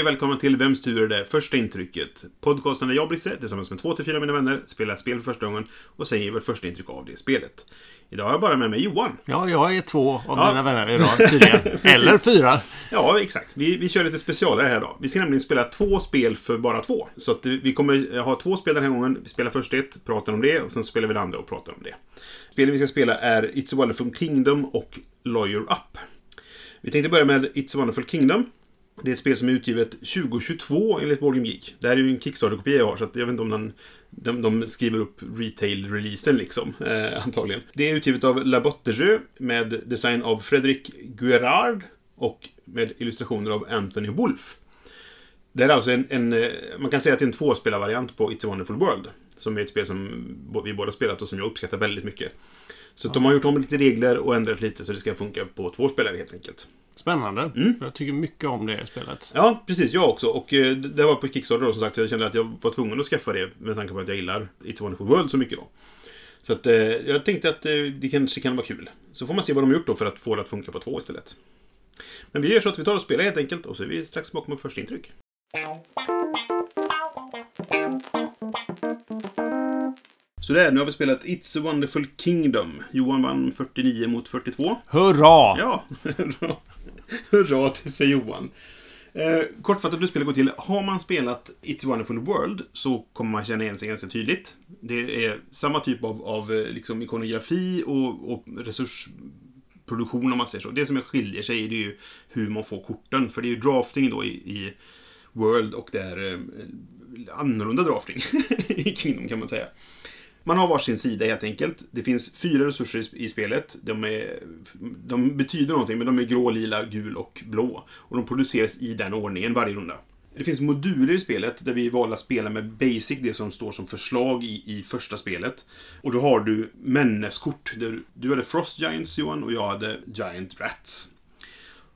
Hej och välkommen till Vems tur är det? Första intrycket. Podcasten där jag, Brisse, tillsammans med två till fyra mina vänner spelar ett spel för första gången och säger vårt första intryck av det spelet. Idag har jag bara med mig Johan. Ja, jag är två av Ja. dina vänner idag tydligen. Eller fyra. Ja, exakt. Vi, vi kör lite specialare här idag. Vi ska nämligen spela två spel för bara två. Så vi kommer ha två spel den här gången. Vi spelar först ett, pratar om det och sen spelar vi det andra och pratar om det. Spelet vi ska spela är It's a Wonderful Kingdom och Lawyer Up. Vi tänkte börja med It's a Wonderful Kingdom. Det är ett spel som är utgivet 2022 enligt Board Geek. Det här är ju en Kickstarter-kopia jag har, så att jag vet inte om den, de, de skriver upp retail-releasen liksom, eh, antagligen. Det är utgivet av La Botterjö med design av Fredrik Guerard och med illustrationer av Anthony Wolf. Det här är alltså en, en eh, man kan säga att det är en tvåspelarvariant på It's a Wonderful World. Som är ett spel som vi båda spelat och som jag uppskattar väldigt mycket. Så de har gjort om lite regler och ändrat lite så det ska funka på två spelare helt enkelt. Spännande. Mm. Jag tycker mycket om det spelet. Ja, precis. Jag också. Och eh, det det var på Kickstarter då som sagt. Så jag kände att jag var tvungen att skaffa det med tanke på att jag gillar It's a Wonderful World så mycket då. Så att eh, jag tänkte att eh, det kanske kan vara kul. Så får man se vad de har gjort då för att få det att funka på två istället. Men vi gör så att vi tar och spelar helt enkelt och så är vi strax bakom vårt första intryck. Så där, nu har vi spelat It's a Wonderful Kingdom. Johan vann 49 mot 42. Hurra! Ja, hurra. hurra för Johan. Eh, kortfattat hur spelet går till. Har man spelat It's a Wonderful World så kommer man känna igen sig ganska tydligt. Det är samma typ av, av eh, liksom ikonografi och, och resursproduktion om man säger så. Det som skiljer sig är det ju hur man får korten. För det är ju drafting då i, i World och det är eh, annorlunda drafting i Kingdom kan man säga. Man har varsin sida helt enkelt. Det finns fyra resurser i- spelet. De, är, de betyder någonting, men de är grå, lila, gul och blå. Och de produceras i den ordningen varje runda. Det finns moduler i spelet där vi valde att spela med Basic, det som står som förslag i, i första spelet. Och då har du männeskort. Du hade Frost Giants, Johan, och jag hade Giant Rats.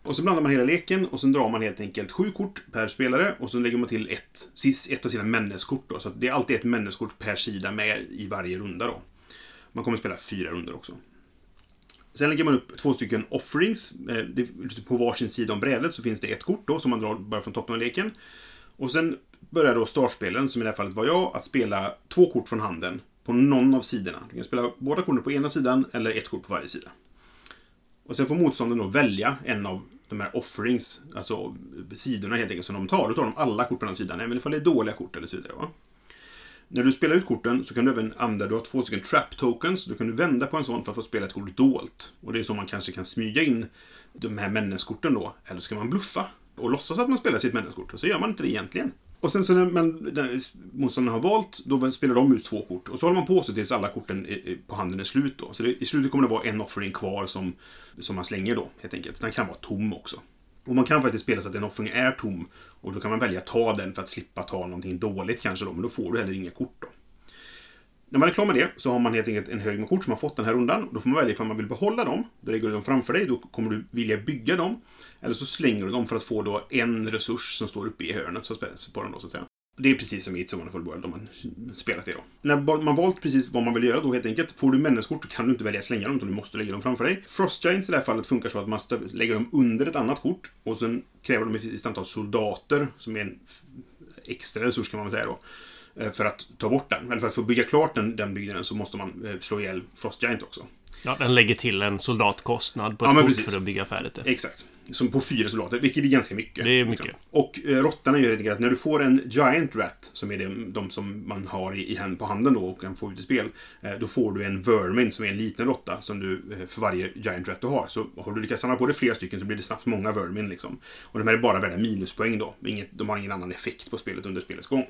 Och så blandar man hela leken och sen drar man helt enkelt sju kort per spelare och så lägger man till ett, ett av sina männeskort. Då, så att det är alltid ett männeskort per sida med i varje runda. Då. Man kommer spela fyra runder också. Sen lägger man upp två stycken offerings. Eh, på varsin sida om brädet så finns det ett kort då som man drar bara från toppen av leken. Och sen börjar då startspelen, som i det här fallet var jag, att spela två kort från handen på någon av sidorna. Du kan spela båda korten på ena sidan eller ett kort på varje sida. Och sen får motståndaren då välja en av de här offerings, alltså sidorna helt enkelt som de tar. Då tar de alla kort på den här sidan, även ifall det är dåliga kort eller så vidare. Va? När du spelar ut korten så kan du även använda, du har två stycken trap tokens, då kan du vända på en sån för att få spela ett kort dolt. Och det är så man kanske kan smyga in de här männenskorten då. Eller ska man bluffa och låtsas att man spelar sitt männeskort, och så gör man inte det egentligen. Och sen så när man, när motståndaren har valt, då spelar de ut två kort. Och så håller man på så tills alla korten på handen är slut då. Så det, i slutet kommer det vara en offering kvar som, som man slänger då, helt enkelt. Den kan vara tom också. Och man kan faktiskt spela så att en offering är tom. Och då kan man välja att ta den för att slippa ta någonting dåligt kanske då. Men då får du heller inga kort då. När man är klar med det så har man helt enkelt en hög med kort som man fått den här rundan. Då får man välja om man vill behålla dem. Då lägger du dem framför dig. Då kommer du vilja bygga dem. Eller så slänger du dem för att få då en resurs som står uppe i hörnet så på den då, så att säga. Det är precis som i It's a Wonderful World om man spelat det då. När man valt precis vad man vill göra då helt enkelt. Får du männeskort så kan du inte välja att slänga dem utan du måste lägga dem framför dig. Frost Giants i det här fallet funkar så att man lägger dem under ett annat kort. Och sen kräver de ett visst antal soldater som är en extra resurs kan man väl säga då eh, För att ta bort den. Eller för att få bygga klart den, den byggnaden så måste man eh, slå ihjäl Frost Giant också. Ja, den lägger till en soldatkostnad på Ja, ett men kort för att bygga färdigt det. Exakt. Som på fyra soldater, vilket är ganska mycket. Det är mycket. Liksom. Och eh, råttorna gör helt enkelt att när du får en Giant Rat, som är de, de som man har i, i hand, på handen då och kan få ut i spel, eh, då får du en Vermin som är en liten råtta som du, eh, för varje Giant Rat du har. Så har du lyckats samla på dig flera stycken så blir det snabbt många Vermin liksom. Och de här är bara värda minuspoäng då. Inget, de har ingen annan effekt på spelet under spelets gång.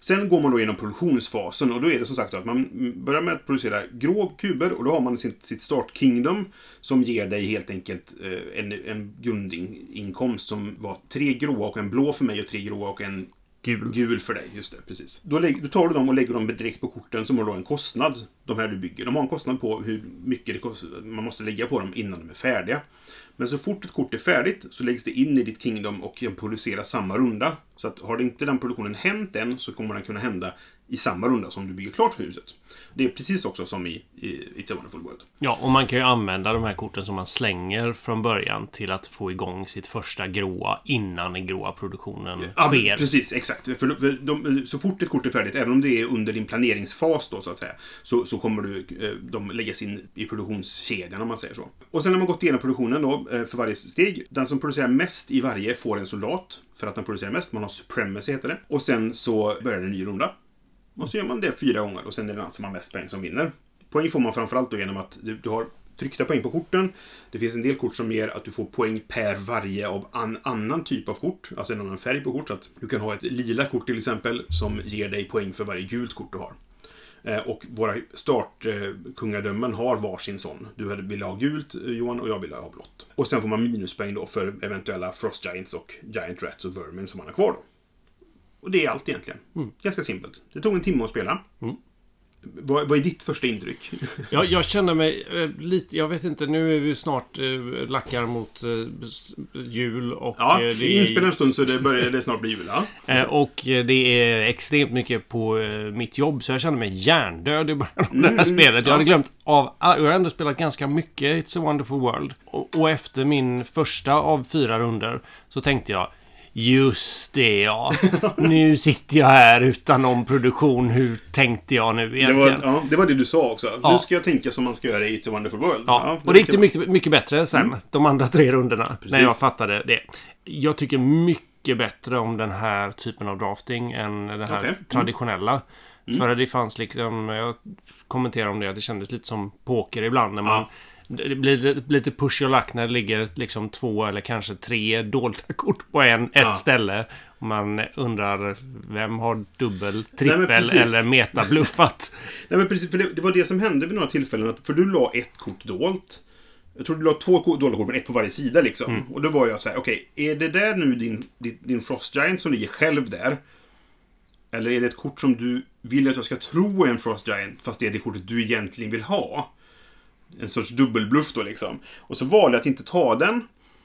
Sen går man då igenom produktionsfasen och då är det som sagt att man börjar med att producera grå kuber och då har man sitt, sitt start kingdom som ger dig helt enkelt eh, en, en grundinkomst som var tre gråa och en blå för mig och tre gråa och en Gul. Gul för dig, just det. Precis. Då, lägger, då tar du dem och lägger dem direkt på korten som har då en kostnad. De här du bygger. De har en kostnad på hur mycket kostar, man måste lägga på dem innan de är färdiga. Men så fort ett kort är färdigt så läggs det in i ditt Kingdom och kan samma runda. Så att har inte den produktionen hänt än så kommer den kunna hända i samma runda som du bygger klart huset. Det är precis också som i, i It's a Wonderful World. Ja, och man kan ju använda de här korten som man slänger från början till att få igång sitt första gråa innan den gråa produktionen Ja, sker. precis, exakt. För de, de, så fort ett kort är färdigt, även om det är under din planeringsfas då, så att säga, så, så kommer du, eh, de läggas in i produktionskedjan, om man säger så. Och sen har man gått igenom produktionen då, eh, för varje steg. Den som producerar mest i varje får en soldat, för att den producerar mest. Man har supremacy, heter det. Och sen så börjar en ny runda. Och så gör man det fyra gånger och sen är det den som har mest poäng som vinner. Poäng får man framförallt då genom att du, du har tryckta poäng på korten. Det finns en del kort som ger att du får poäng per varje av an, annan typ av kort. Alltså en annan färg på kort. Så att du kan ha ett lila kort till exempel som ger dig poäng för varje gult kort du har. Eh, och våra startkungadömen har varsin sån. Du ville ha gult, eh, Johan, och jag ville ha blått. Och sen får man minuspoäng då för eventuella Frost Giants och Giant Rats och Vermin som man har kvar då. Och det är allt egentligen. Ganska simpelt. Det tog en timme att spela. Vad, vad är ditt första intryck? Jag, jag känner mig eh, lite... Jag vet inte, nu är vi snart eh, lackar mot eh, jul och... Ja, eh, vi inspelar en stund så det börjar det snart bli jul. Ja. Eh, Och eh, det är extremt mycket på eh, mitt jobb, så jag känner mig hjärndöd i början av det här spelet. Jag hade ja. glömt av... Jag har ändå spelat ganska mycket It's a wonderful world. Och, och efter min första av fyra runder så tänkte jag Just det ja. Nu sitter jag här utan någon produktion. Hur tänkte jag nu Det, egentligen? var, ja, det var det du sa också. Ja. Nu ska jag tänka som man ska göra i It's a Wonderful World. Ja, det och det gick det mycket, mycket bättre sen. De andra tre rundorna. När Precis. jag fattade det. Jag tycker mycket bättre om den här typen av drafting än den här Okej. Mm. traditionella. För det fanns liksom... Jag kommenterade om det, att det kändes lite som poker ibland. När man, Ja. Det blir lite- push och lack när det ligger liksom två eller kanske tre dolda kort på en, ett Ja. ställe. Man undrar vem har dubbel, trippel precis. eller metabluffat? Nej, men precis, för det, det var det som hände vid några tillfällen. Att, för du la ett kort dolt. Jag tror du la två dolda kort, men ett på varje sida liksom. Mm. Och då var jag så här, okej, är det där nu din, din, din Frost Giant som ligger själv där? Eller är det ett kort som du vill att jag ska tro är en Frost Giant, fast det är det kortet du egentligen vill ha? En sorts dubbelbluff då liksom. Och så valde jag att inte ta den.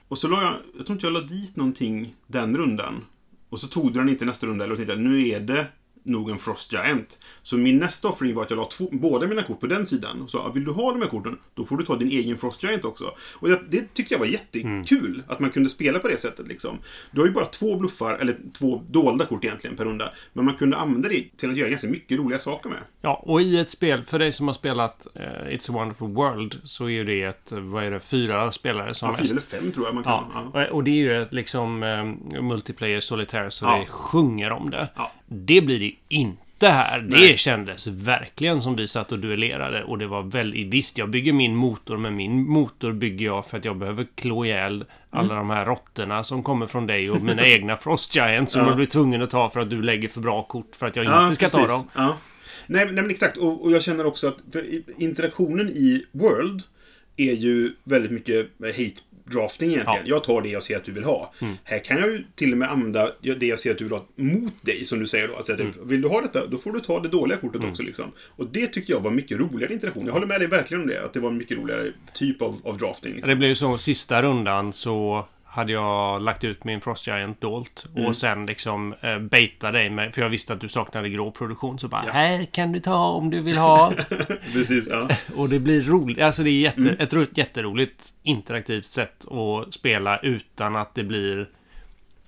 Och så la jag, jag tror inte jag la dit någonting den rundan. Och så tog du den inte nästa runda, eller tänkte nu är det nog en Frost Giant. Så min nästa offering var att jag la två, båda mina kort på den sidan. Och sa, vill du ha de här korten, då får du ta din egen Frost Giant också. Och det, det tyckte jag var jättekul, att man kunde spela på det sättet liksom. Du har ju bara två bluffar, eller två dolda kort egentligen per runda. Men man kunde använda det till att göra ganska mycket roliga saker med. Ja, och i ett spel, för dig som har spelat eh, It's a wonderful world, så är ju det ett, vad är det, fyra spelare som Ja, fyra eller fem tror jag man kan. Ja, Ja. och- det är ju ett liksom eh, multiplayer solitaire så Ja. det sjunger om det. Ja. Det blir det ju inte här. Det Nej. kändes verkligen som vi satt och duellerade och det var väldigt... Visst, jag bygger min motor, men min motor bygger jag för att jag behöver klå ihjäl alla de här råttorna som kommer från dig och mina egna Frost Giants som Ja. jag blir tvungen att ta för att du lägger för bra kort för att jag Ja, inte ska ta precis. dem. Ja. Nej, nej, men exakt. Och, och jag känner också att interaktionen i World är ju väldigt mycket hate drafting egentligen. Ja. Jag tar det jag ser att du vill ha. Här kan jag ju till och med använda det jag ser att du vill ha mot dig, som du säger då. Alltså, att Vill du ha detta, då får du ta det dåliga kortet också. Liksom. Och det tyckte jag var mycket roligare interaktion. Jag håller med dig verkligen om det. Att det var en mycket roligare typ av, av drafting. Liksom. Det blev ju så, sista rundan så hade jag lagt ut min Frost Giant dolt Mm. och sen liksom eh, baita dig med, för jag visste att du saknade grå produktion, så bara Ja. här kan du ta om du vill ha. Precis, ja. och det blir roligt, alltså det är jätte, Mm. ett ro- jätteroligt interaktivt sätt att spela utan att det blir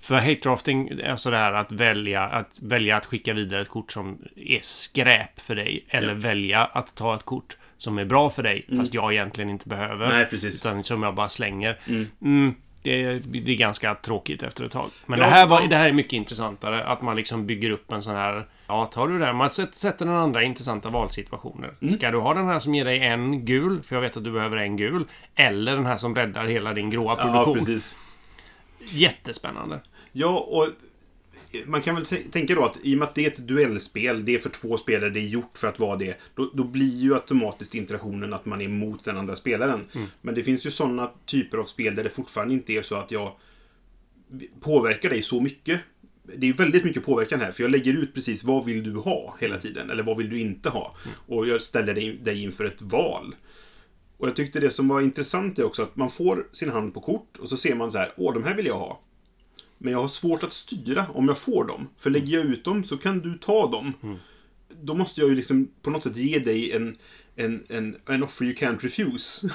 för hate drafting är så det här att välja, att välja att skicka vidare ett kort som är skräp för dig. Eller Ja. välja att ta ett kort som är bra för dig, fast jag egentligen inte behöver. Nej, precis. Utan som jag bara slänger. Mm. Det, är, det är ganska tråkigt efter ett tag. Men Ja, det, här var, ja. det här är mycket intressantare. Att man liksom bygger upp en sån här... Ja, tar du det här. Man sätter den andra intressanta valsituationer. Mm. Ska du ha den här som ger dig en gul, för jag vet att du behöver en gul. Eller den här som räddar hela din gråa Ja, produktion. precis. Jättespännande. Ja, och man kan väl tänka då att i och med att det är ett duellspel, det är för två spelare, det är gjort för att vara det. Då, då blir ju automatiskt interaktionen att man är emot den andra spelaren. Men det finns ju sådana typer av spel där det fortfarande inte är så att jag påverkar dig så mycket det är väldigt mycket påverkan här, för jag lägger ut precis vad vill du ha hela tiden, eller vad vill du inte ha? Och jag ställer dig, dig inför ett val. Och jag tyckte det som var intressant är också att man får sin hand på kort och så ser man så här, åh, de här vill jag ha. Men jag har svårt att styra om jag får dem. För lägger jag ut dem så kan du ta dem. Då måste jag ju liksom på något sätt ge dig en, en, en, en offer you can't refuse.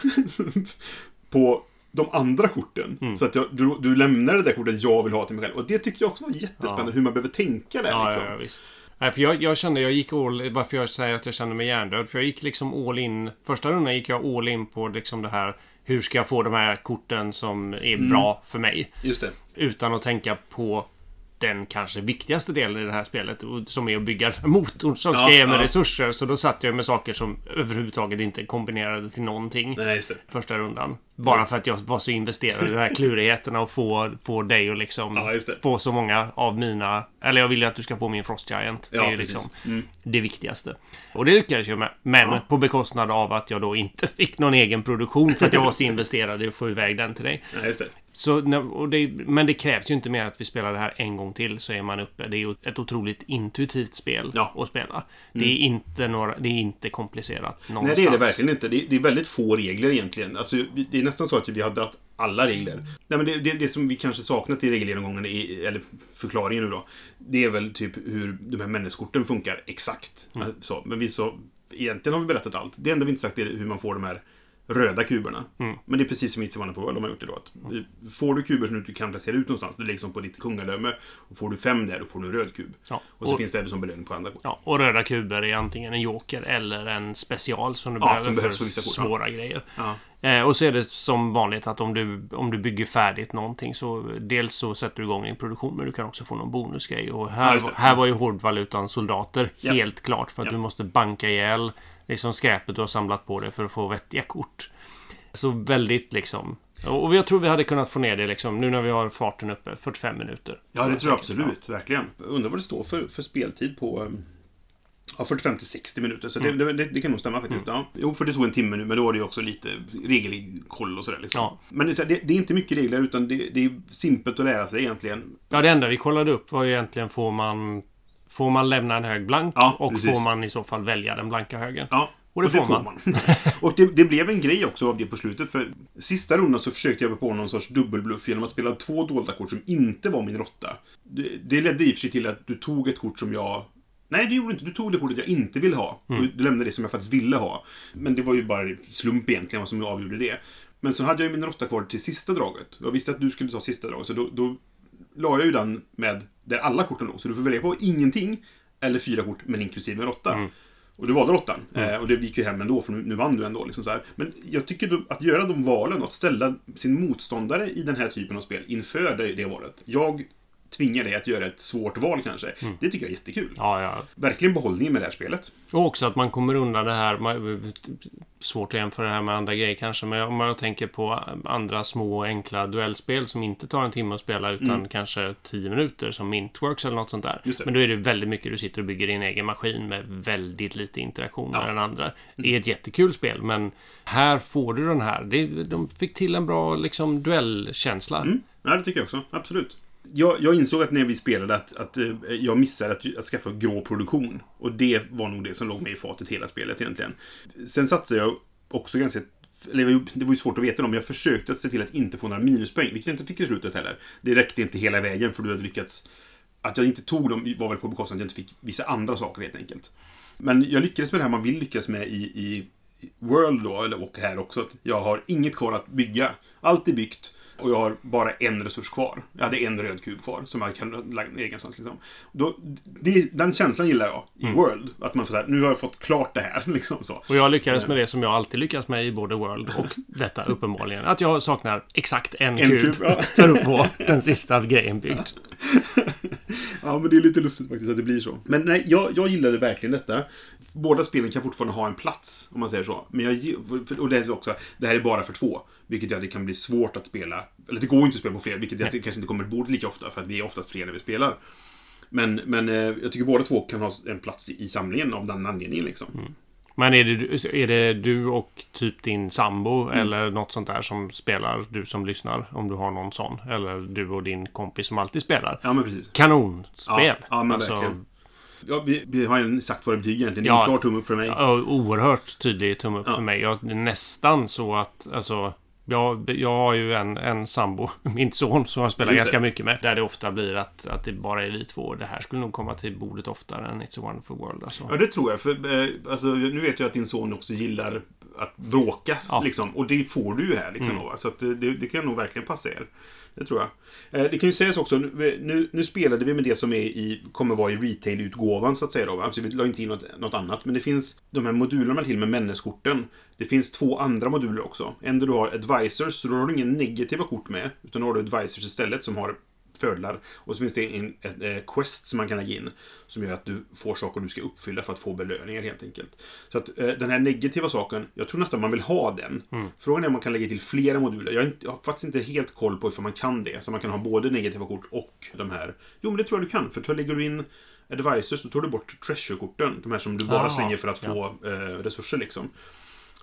på de andra korten. Så att jag, du, du lämnar det där kortet jag vill ha till mig själv. Och det tyckte jag också var jättespännande, hur man behöver tänka där. Ja, liksom. ja, ja, visst. Nej, för jag, jag kände, jag gick all, varför jag säger att jag kände mig hjärndöd. För jag gick liksom all in, första rundan gick jag all in på liksom det här, hur ska jag få de här korten som är Mm. bra för mig? Just det. Utan att tänka på den kanske viktigaste delen i det här spelet, som är att bygga motorn som ska Ja, ge mig ja. resurser. Så då satt jag med saker som överhuvudtaget inte kombinerade till någonting Nej, första rundan. Bara för att jag var så investerad i de här klurigheterna och få, få dig att liksom Ja, det. få så många av mina... Eller jag vill ju att du ska få min Frost Giant. Det Ja, är ju liksom Mm. det viktigaste. Och det lyckades jag med. Men Ja. på bekostnad av att jag då inte fick någon egen produktion för att jag var så investerad i att få iväg den till dig. Det. Så, det, men det krävs ju inte mer att vi spelar det här en gång till så är man uppe. Det är ju ett otroligt intuitivt spel Ja. Mm. att spela. Det är inte några, det är inte komplicerat någonstans. Nej, det är det verkligen inte. Det är, det är väldigt få regler egentligen. Alltså, det är nästan så att vi har dragit alla regler. Nej, men det, det, det som vi kanske saknat i regelgenomgången, är- eller förklaringen nu då, det är väl typ hur de här människokorten funkar exakt. Så, men vi så, egentligen har vi berättat allt. Det enda vi inte sagt är hur man får de här röda kuberna. Men det är precis som i It's a Wonderful World de har gjort det då. Att får du kuber som du inte kan placera ut någonstans, du lägger som på ditt kungadöme. Och får du fem där, då får du en röd kub. Ja. Och så Och- finns det även som belöning på andra kort. Ja, och röda kuber är antingen en joker eller en special som du Ja, behöver som behövs för på vissa kort, ja. svåra grejer. Ja. Eh, och så är det som vanligt att om du, om du bygger färdigt någonting så dels så sätter du igång din produktion men du kan också få någon bonusgrej. Och Ja, här, det. här var ju hårdvalutan soldater Ja. helt klart för att Ja. du måste banka ihjäl liksom skräpet du har samlat på dig för att få vettiga kort. Så väldigt liksom... Och jag tror vi hade kunnat få ner det liksom nu när vi har farten uppe 45 minuter. Ja, det tror jag absolut. Verkligen. Undrar vad det står för, för speltid på... Ja, 45 till 60 minuter. Så det, det, det, det kan nog stämma faktiskt. Ja. Jo, för det tog en timme nu, men då var det ju också lite regelkoll och sådär. Liksom. Ja. Men det, det, det är inte mycket regler, utan det, det är simpelt att lära sig egentligen. Ja, det enda vi kollade upp var ju egentligen får man... Får man lämna en hög blank? Ja, och precis. får man i så fall välja den blanka högen? Ja, Och det får man. och det, det blev en grej också av det på slutet. För sista rundan så försökte jag på någon sorts dubbelbluff genom att spela två dolda kort som inte var min råtta. Det, det ledde i och för sig till att du tog ett kort som jag... Nej, det gjorde du inte. Du tog det kortet jag inte vill ha. Mm. Och du lämnade det som jag faktiskt ville ha. Men det var ju bara slump egentligen vad som avgjorde det. Men så hade jag ju min råtta kvar till sista draget. Jag visste att du skulle ta sista draget, så då, då la jag ju den med där alla korten låg. Så du får välja på ingenting eller fyra kort, men inklusive en råtta. Mm. Och du valde råttan. Eh, och det gick ju hem ändå, för nu, nu vann du ändå. Liksom så här. Men jag tycker att göra de valen, att ställa sin motståndare i den här typen av spel inför det, det valet. Jag tvingar dig att göra ett svårt val kanske. Det tycker jag är jättekul. Ja, ja. Verkligen behållning med det här spelet. Och också att man kommer undan det här... man- Svårt att jämföra det här med andra grejer kanske, men om jag tänker på andra små enkla duellspel som inte tar en timme att spela utan kanske 10 minuter som Mintworks eller något sånt där. Mm. Men då är det väldigt mycket du sitter och bygger din egen maskin med väldigt lite interaktion med Ja. den andra. Det är ett jättekul spel, men här får du den här. Det, de fick till en bra liksom duellkänsla. Mm. Ja, det tycker jag också. Absolut. Jag, jag insåg att när vi spelade att, att eh, jag missade att, att skaffa grå produktion. Och det var nog det som låg mig i fatet hela spelet egentligen. Sen satsade jag också ganska... Eller det var ju- svårt att veta om. Jag försökte se till att inte få några minuspoäng, vilket jag inte fick i slutet heller. Det räckte inte hela vägen för du hade lyckats... Att jag inte tog dem var väl på bekostnad att jag inte fick vissa andra saker helt enkelt. Men jag lyckades med det här man vill lyckas med i, i World då, eller och här också. Att jag har inget kvar att bygga. Allt är byggt. Och jag har bara en resurs kvar. Jag hade en röd kub kvar som jag kan lägga någonstans. Liksom. Då, det, den känslan gillar jag i World. Att man får säga, nu har jag fått klart det här. Liksom. Och jag lyckades med det som jag alltid lyckas med i både World och detta uppenbarligen. Att jag saknar exakt en, En kub, kub, ja. för att få den sista grejen byggd. Ja, men det är lite lustigt faktiskt att det blir så. Men nej, jag, jag gillade verkligen detta. Båda spelen kan fortfarande ha en plats, om man säger så. Men jag, och det är så också, det här är bara för två. Vilket gör att det kan bli svårt att spela. Eller det går inte att spela på fler, vilket gör att det kanske inte kommer till bordet lika ofta, för att vi är oftast fler när vi spelar. Men, men eh, jag tycker båda två kan ha en plats i, samlingen av den anledningen liksom. Men är det, är det du och typ din sambo Mm. eller något sånt där som spelar, du som lyssnar, om du har någon sån? Eller du och din kompis som alltid spelar? Ja, men precis. Kanonspel! Ja, ja, men Alltså, verkligen. Ja, vi, vi har ju sagt vad det betyder egentligen. Det är Ja. en klar tumme upp för mig. Ja, oerhört tydlig tumme upp Ja. för mig. Jag, nästan så att, alltså... Jag, jag har ju en, en sambo, min son, som jag spelar Just ganska det. mycket med. Där det ofta blir att, att det bara är vi två. Det här skulle nog komma till bordet oftare än It's a wonderful world. Alltså. Ja, det tror jag. För, eh, alltså, nu vet jag att din son också gillar att bråka. Ja. Mm. Liksom, och det får du ju här. Liksom, va? Så det, det kan nog verkligen passa er. Det tror jag. Eh, det kan ju sägas också, nu, nu, spelade vi med det som är i, kommer vara i retail-utgåvan så att säga. Då. Alltså, vi la inte in något, något annat. Men det finns de här modulerna till med männeskorten. Det finns två andra moduler också. En där du har advisors, så då har du inga negativa kort med. Utan då har du advisors istället som har fördelar. Och så finns det en, en, en quest som man kan lägga in. Som gör att du får saker du ska uppfylla för att få belöningar helt enkelt. Så att eh, den här negativa saken, jag tror nästan man vill ha den. Frågan är om man kan lägga till flera moduler. Jag, inte, jag har faktiskt inte helt koll på ifall man kan det. Så man kan ha både negativa kort och de här. Jo, men det tror jag du kan. För då lägger du in advisors, så tar du bort treasure-korten. De här som du bara Ah, slänger för att få eh, resurser liksom.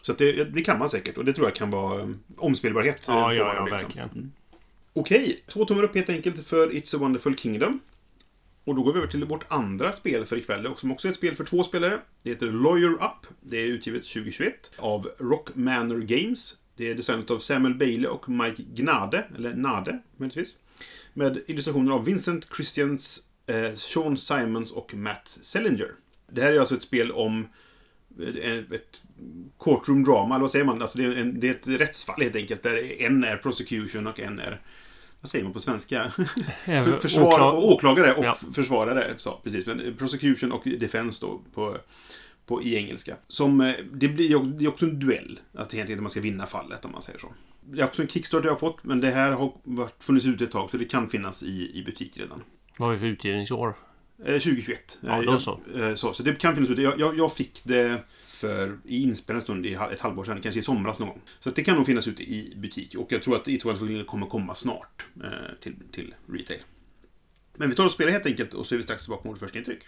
Så det, det kan man säkert. Och det tror jag kan vara eh, omspelbarhet. eh, Ja, ja, ja, liksom. verkligen. Okej, två tummar upp helt enkelt för It's a Wonderful Kingdom. Och då går vi över till vårt andra spel för ikväll, som också är ett spel för två spelare. Det heter Lawyer Up. Det är utgivet 2021 av Rock Manor Games. Det är designat av Samuel Bailey och Mike Gnade, eller Nade möjligtvis. Med illustrationer av Vincent Christians, eh, Sean Simons och Matt Sellinger. Det här är alltså ett spel om eh, ett courtroom drama, eller vad säger man? Alltså det, är en, det är ett rättsfall helt enkelt, där en är prosecution och en är vad säger man på svenska? För, försvar, åklar- åklagare och Ja. försvarare. Så, precis. Men prosecution och defense då på, på, i engelska. Som, eh, det, blir, det är också en duell. Att egentligen man ska vinna fallet om man säger så. Det är också en Kickstarter jag har fått, men det här har funnits ute ett tag så det kan finnas i, i butik redan. Vad har vi för utgivningsår? Eh, 2021. Ja, Eh, då jag- så. eh, så. Så det kan finnas ute. Jag, jag, jag fick det för i inspelad stund i ett halvår sedan, kanske i somras någon gång. Så att det kan nog finnas ute i butik. Och jag tror att It Wonderful kommer komma snart eh, till, till retail. Men vi tar och spelar helt enkelt och så är vi strax tillbaka med vårt första intryck.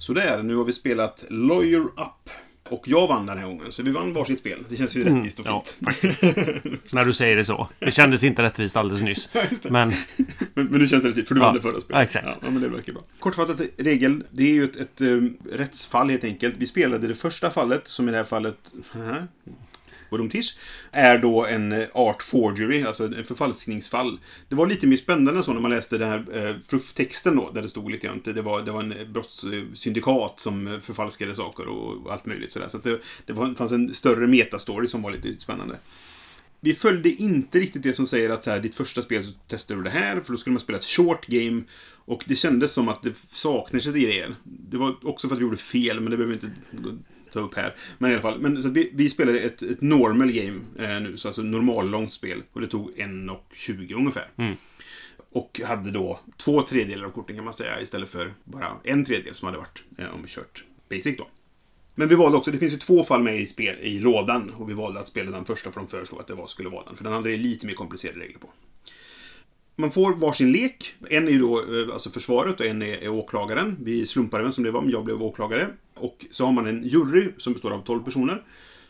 Sådär, nu har vi spelat Lawyer Up. Och jag vann den här gången, så vi vann varsitt spel. Det känns ju rättvist och ja, fint. När du säger det så. Det kändes inte rättvist alldeles nyss. Men Men, men nu känns det rättvist, för du Ja, vann det förra spelet. ja, exakt. Ja, men det verkar bra. Kortfattat regel, det är ju ett, ett um, rättsfall helt enkelt. Vi spelade det första fallet, som i det här fallet... Bodumtish, är då en eh, art forgery, alltså en förfalskningsfall. Det var lite mer spännande så när man läste den här eh, texten då, där det stod lite grann. Det var, det var en eh, brottssyndikat som eh, förfalskade saker och allt möjligt sådär. Så att det, det var, fanns en större metastory som var lite spännande. Vi följde inte riktigt det som säger att så här, ditt första spel så testar du det här, för då skulle man spela ett short game. Och det kändes som att det saknades lite idéer. Det var också för att vi gjorde fel, men det behöver vi inte ta upp här. Men i alla fall, men, så vi, vi spelade ett, ett normal game eh, nu, så alltså normallångt spel. Och det tog 1.20 ungefär. Och hade då två tredjedelar av korten kan man säga, istället för bara en tredjedel som hade varit eh, om vi kört basic då. Men vi valde också, det finns ju två fall med i, spel, i lådan. Och vi valde att spela den första för de föreslog att det var, skulle vara den. För den hade lite mer komplicerade regler på. Man får varsin lek. En är då eh, alltså försvaret och en är, är åklagaren. Vi slumpade vem som det var, men jag blev åklagare. Och så har man en jury som består av 12 personer.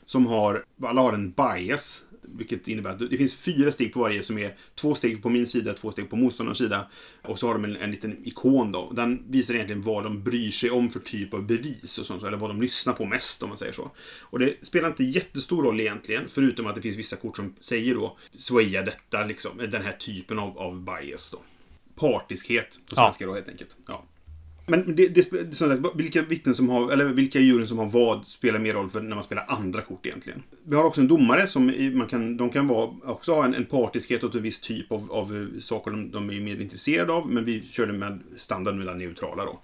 Som har, alla har en bias. Vilket innebär att det finns fyra steg på varje som är två steg på min sida, två steg på motståndarens sida. Och så har de en, en liten ikon då. Den visar egentligen vad de bryr sig om för typ av bevis och sånt, eller vad de lyssnar på mest om man säger så. Och det spelar inte jättestor roll egentligen, förutom att det finns vissa kort som säger då swaya detta, liksom, den här typen av, av bias då. Partiskhet på Ja. svenska då helt enkelt. Ja. Men det, det, som sagt, vilka vittnen som har, eller vilka djuren juryn som har vad spelar mer roll för när man spelar andra kort egentligen. Vi har också en domare som man kan, de kan vara, också ha en, en partiskhet åt en viss typ av, av eh, saker de, de är mer intresserade av, men vi körde med standard mellan neutrala då.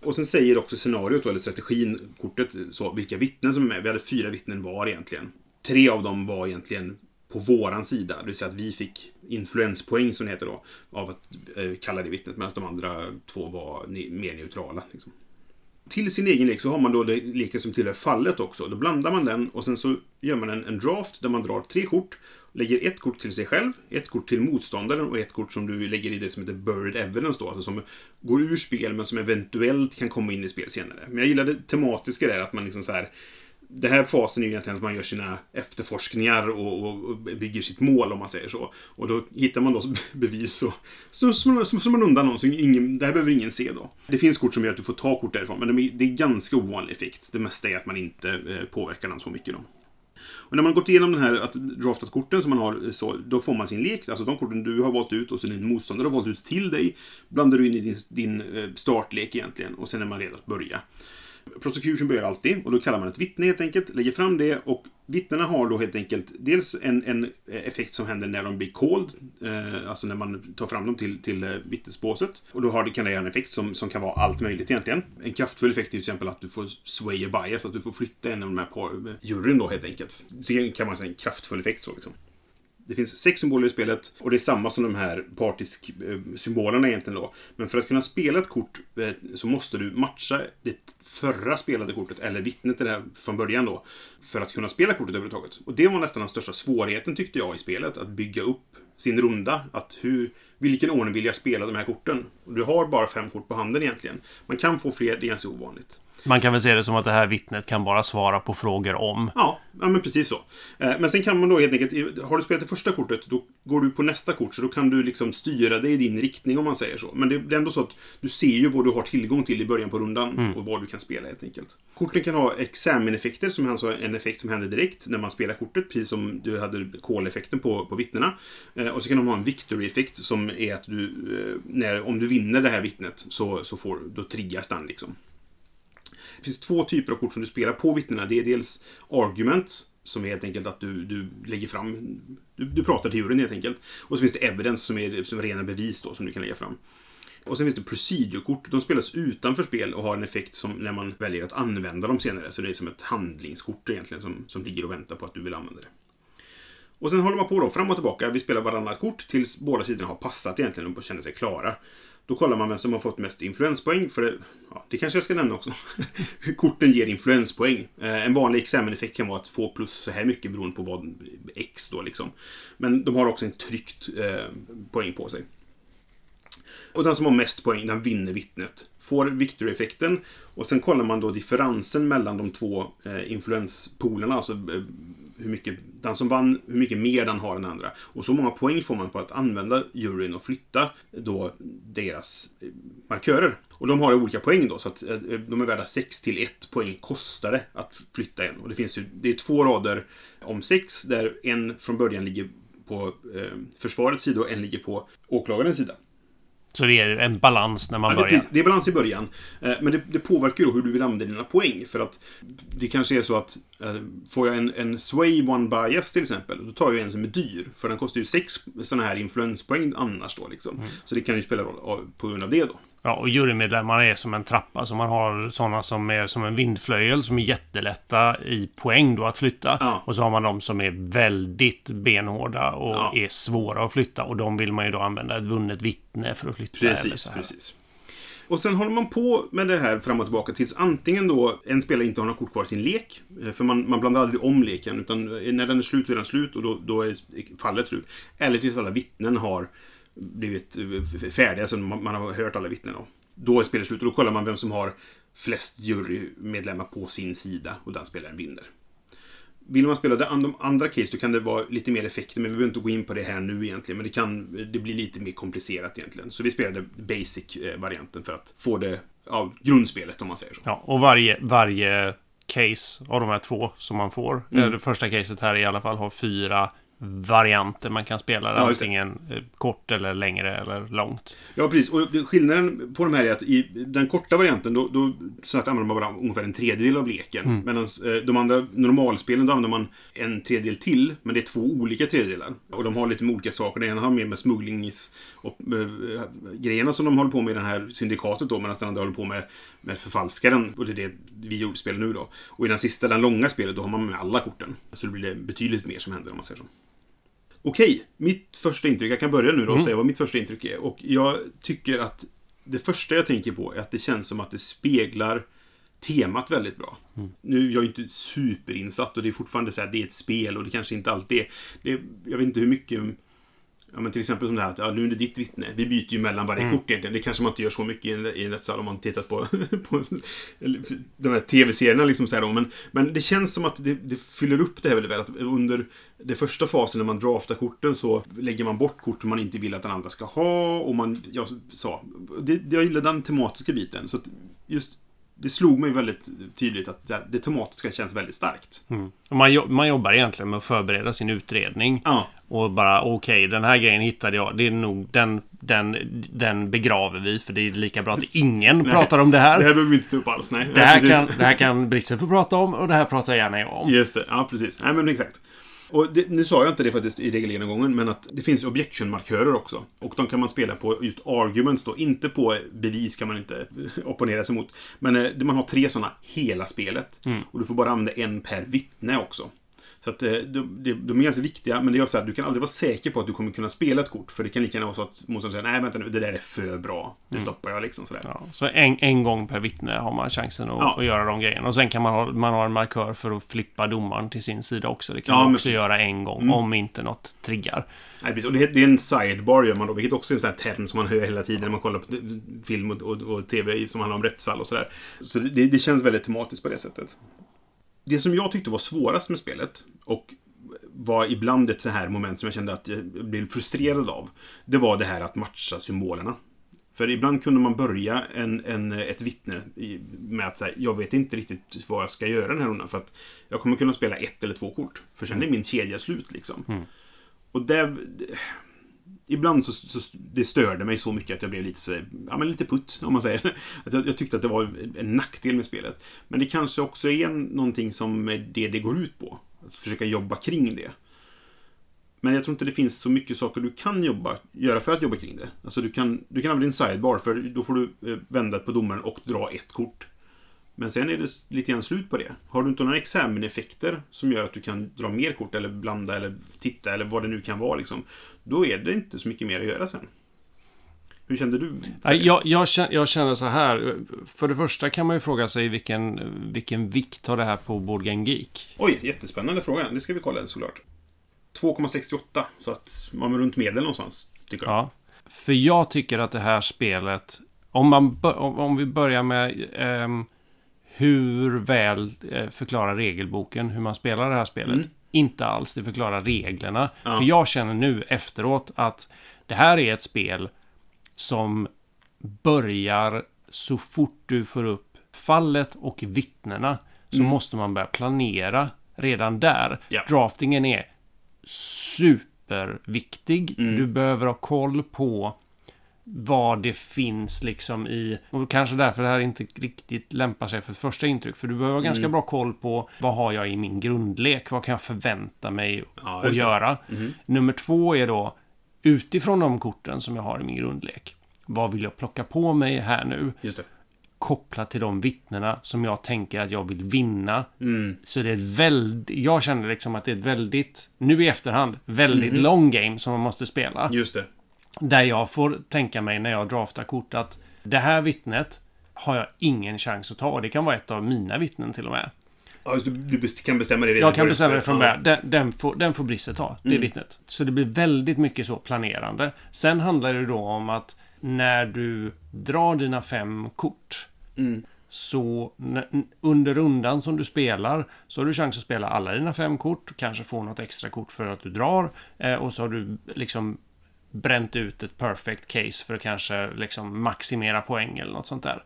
Och sen säger också scenariot, då, eller strategin, kortet, så, vilka vittnen som är med. Vi hade fyra vittnen var egentligen. Tre av dem var egentligen på våran sida, det vill säga att vi fick influenspoäng som det heter då, av att eh, kalla det vittnet, medan de andra två var ne- mer neutrala. Liksom. Till sin egen lek så har man då det- leken som tillhör fallet också. Då blandar man den och sen så gör man en, en draft där man drar tre kort. Lägger ett kort till sig själv, ett kort till motståndaren och ett kort som du lägger i det som heter Buried Evidence då. Alltså som går ur spel men som eventuellt kan komma in i spel senare. Men jag gillar det tematiska där, att man liksom så här det här fasen är ju egentligen att man gör sina efterforskningar och, och, och bygger sitt mål om man säger så. Och då hittar man då bevis och så slår man undan någon så ingen, det här behöver ingen se då. Det finns kort som gör att du får ta kort därifrån men det är, det är ganska ovanlig effekt. Det mesta är att man inte eh, påverkar den så mycket då. Och när man gått igenom den här att draftat korten som man har eh, så, då får man sin lek. Alltså de korten du har valt ut och sen din motståndare har valt ut till dig. Blandar du in i din, din eh, startlek egentligen och sen är man redo att börja. Prosecution börjar alltid och då kallar man ett vittne helt enkelt, lägger fram det och vittnena har då helt enkelt dels en, en effekt som händer när de blir called, eh, alltså när man tar fram dem till, till eh, vittnesbåset. Och då har det, kan det ha en effekt som, som kan vara allt möjligt egentligen. En kraftfull effekt är till exempel att du får sway a bias, att du får flytta en av de här par, eh, juryn då helt enkelt. Så kan man säga en kraftfull effekt så liksom. Det finns sex symboler i spelet och det är samma som de här partisk-symbolerna eh, egentligen då. Men för att kunna spela ett kort eh, så måste du matcha det förra spelade kortet, eller vittnet till det här från början då, för att kunna spela kortet överhuvudtaget. Och det var nästan den största svårigheten tyckte jag i spelet, att bygga upp sin runda. Att hur, vilken ordning vill jag spela de här korten? Och du har bara fem kort på handen egentligen. Man kan få fler, det är ganska ovanligt. Man kan väl se det som att det här vittnet kan bara svara på frågor om. Ja, ja men precis så. Eh, Men sen kan man då helt enkelt, har du spelat det första kortet, då går du på nästa kort, så då kan du liksom styra det i din riktning om man säger så. Men det är ändå så att du ser ju vad du har tillgång till i början på rundan och vad du kan spela helt enkelt. Korten kan ha examen-effekter, som är alltså en effekt som händer direkt när man spelar kortet, precis som du hade call-effekten på, på vittnena. Eh, Och så kan de ha en victory-effekt som är att du, eh, när, om du vinner det här vittnet, så, så får, då triggas den liksom. Det finns två typer av kort som du spelar på vittnena. Det är dels argument, som är helt enkelt att du, du lägger fram... Du, du pratar till juryn helt enkelt. Och så finns det evidence, som är, som är rena bevis då, som du kan lägga fram. Och sen finns det procedure-kort. De spelas utanför spel och har en effekt som när man väljer att använda dem senare. Så det är som ett handlingskort egentligen som, som ligger och väntar på att du vill använda det. Och sen håller man på då fram och tillbaka. Vi spelar varannat kort tills båda sidorna har passat egentligen och känner sig klara. Då kollar man vem som har fått mest influenspoäng. För det, ja, det kanske jag ska nämna också. Korten ger influenspoäng. Eh, en vanlig exameneffekt kan vara att få plus så här mycket beroende på vad X då liksom. Men de har också en tryckt eh, poäng på sig. Och den som har mest poäng, den vinner vittnet. Får victory-effekten. Och sen kollar man då differensen mellan de två eh, influenspolerna. Alltså eh, hur mycket, den som vann, hur mycket mer den har än andra. Och så många poäng får man på att använda juryn och flytta då deras eh, markörer. Och de har olika poäng då, så att eh, de är värda 6 till 1 poäng kostar det att flytta en. Och det finns ju, det är två rader om sex, där en från början ligger på eh, försvarets sida och en ligger på åklagarens sida. Så det är en balans när man Ja, börjar. det är balans i början. Eh, Men det, det påverkar ju hur du vill använda dina poäng. För att det kanske är så att eh, får jag en, en Sway One Bias till exempel, då tar jag en som är dyr. För den kostar ju sex sådana här influenspoäng annars då liksom. Mm. Så det kan ju spela roll på grund av det då. Ja, och jurymedlemmarna är som en trappa. Så man har sådana som är som en vindflöjel som är jättelätta i poäng då att flytta. Ja. Och så har man de som är väldigt benhårda och Ja. är svåra att flytta. Och de vill man ju då använda ett vunnet vittne för att flytta. Precis, precis. Och sen håller man på med det här fram och tillbaka tills antingen då en spelare inte har några kort kvar i sin lek. eh, För man, man blandar aldrig om leken, utan när den är slut så är den slut och då, då är fallet slut. Eller tills alla vittnen har blivit eh, färdiga, så man, har hört alla vittnen. Då. då är spelet slut och då kollar man vem som har flest jurymedlemmar på sin sida och den spelaren vinner. Vill man spela de andra case då kan det vara lite mer effekter, men vi behöver inte gå in på det här nu egentligen. Men det kan det blir lite mer komplicerat egentligen. Så vi spelade basic-varianten för att få det, ja, grundspelet om man säger så. Ja, och varje, varje case av de här två som man får. Mm. eh, Det första caset här i alla fall har fyra varianter man kan spela. Ja, antingen eh, kort eller längre eller långt. Ja, precis. Och skillnaden på de här är att i den korta varianten då, då så att använder man bara ungefär en tredjedel av leken. Mm. Medan eh, de andra normalspelen då använder man en tredjedel till, men det är två olika tredjedelar. Och de har lite med olika saker. Den ena har mer med smugglings och eh, grejerna som de håller på med i det här syndikatet då, medan den andra håller på med, med förfalskaren. Och det är det vi gjorde spelar nu då. Och i den sista, den långa spelet, då har man med alla korten. Så det blir det betydligt mer som händer om man säger så. Okej, mitt första intryck. Jag kan börja nu då och säga vad mitt första intryck är. Och jag tycker att det första jag tänker på är att det känns som att det speglar temat väldigt bra. Nu är jag ju inte superinsatt och det är fortfarande så här, det är ett spel och det kanske inte alltid är... Det, är- jag vet inte hur mycket... Ja, men till exempel som det här att ja, nu är det ditt vittne. Vi byter ju mellan varje kort egentligen. Det kanske man inte gör så mycket i en, i en rättssal om man tittat på, på de här tv-serierna. Liksom så här då. Men, men det känns som att det, det fyller upp det här väldigt väl. Att under den första fasen när man draftar korten så lägger man bort kort man inte vill att den andra ska ha. Och man, jag sa, det, jag gillar den tematiska biten. Så just det slog mig väldigt tydligt att det, tematiska känns väldigt starkt. Mm. Man, jo- man jobbar egentligen med att förbereda sin utredning. Ja, Och bara okej, den här grejen hittade jag. Det är nog den, den, den begraver vi. För det är lika bra att ingen pratar om det här. det här behöver vi inte ta upp alls. Nej, Det här, precis. kan, det här kan Brisse få prata om och det här pratar gärna jag om. Just det, ja precis. Nej men exakt. Och det, nu sa jag inte det faktiskt i regelgenomgången, men att det finns objection-markörer också. Och de kan man spela på just arguments då. Inte på bevis kan man inte opponera sig mot. Men eh, man har tre sådana hela spelet. Och du får bara använda en per vittne också. Så att eh, de, de, är ganska viktiga, men det är så att du kan aldrig vara säker på att du kommer kunna spela ett kort. För det kan lika gärna vara så att motståndaren säger nej vänta nu, det där är för bra. Det stoppar jag liksom sådär. Ja, så en, en gång per vittne har man chansen att, Ja. att göra de grejerna. Och sen kan man ha, man ha en markör för att flippa domaren till sin sida också. Det kan Ja, man också precis. göra en gång om inte något triggar. Nej, precis. Och det, det är en sidebar gör man då, vilket också är en sån här term som man hör hela tiden när man kollar på film och, och, och TV som handlar om rättsfall och sådär. Så det, det känns väldigt tematiskt på det sättet. Det som jag tyckte var svårast med spelet, och var ibland ett så här moment som jag kände att jag blev frustrerad av, det var det här att matcha symbolerna. För ibland kunde man börja en, en, ett vittne med att säga, jag vet inte riktigt vad jag ska göra den här rundan för att jag kommer kunna spela ett eller två kort. För sen är min kedja slut liksom. Och där... Ibland så, så det störde mig så mycket att jag blev lite, så- ja, men lite putt, om man säger. Att jag, jag tyckte att det var en nackdel med spelet. Men det kanske också är någonting som är det det går ut på. Att försöka jobba kring det. Men jag tror inte det finns så mycket saker du kan jobba, göra för att jobba kring det. Alltså du kan, du kan använda din sidebar, för då får du eh, vända på domaren och dra ett kort. Men sen är det lite grann slut på det. Har du inte några examen-effekter som gör att du kan dra mer kort eller blanda eller titta eller vad det nu kan vara liksom. Då är det inte så mycket mer att göra sen. Hur kände du? Jag, jag, känner, jag känner så här. För det första kan man ju fråga sig vilken, vilken vikt har det här på Board Game Geek? Oj, jättespännande fråga. Det ska vi kolla såklart. 2,68. Så att man är runt medel någonstans. Tycker jag. Ja. För jag tycker att det här spelet... Om, man, om, vi börjar med ehm, hur väl eh, förklarar regelboken hur man spelar det här spelet. Mm. Inte alls, det förklarar reglerna. Ja. För jag känner nu efteråt att det här är ett spel som börjar så fort du får upp fallet och vittnena så måste man börja planera redan där. Mm. Ja. Draftingen är superviktig. Mm. Du behöver ha koll på vad det finns liksom i... Och kanske därför det här inte riktigt lämpar sig för ett första intryck. För du behöver ha Mm. ganska bra koll på vad har jag i min grundlek? Vad kan jag förvänta mig Ja, att det. Mm. göra? Nummer två är då utifrån de korten som jag har i min grundlek. Vad vill jag plocka på mig här nu? Kopplat till de vittnena som jag tänker att jag vill vinna. Mm. Så det är väldigt... Jag känner liksom att det är ett väldigt, nu i efterhand, väldigt Mhm. long game som man måste spela. Just det. Där jag får tänka mig när jag draftar kort att det här vittnet har jag ingen chans att ta. Och det kan vara ett av mina vittnen till och med. Ja, du best- kan bestämma det redan Jag kan bestämma det från Ja. Mm. början. Den, den, får, den får Brisse ta, det vittnet. Så det blir väldigt mycket så planerande. Sen handlar det då om att när du drar dina fem kort Mm. så under rundan som du spelar så har du chans att spela alla dina fem kort. Kanske få något extra kort för att du drar. Eh, och så har du liksom bränt ut ett perfect case för att kanske liksom maximera poäng eller något sånt där.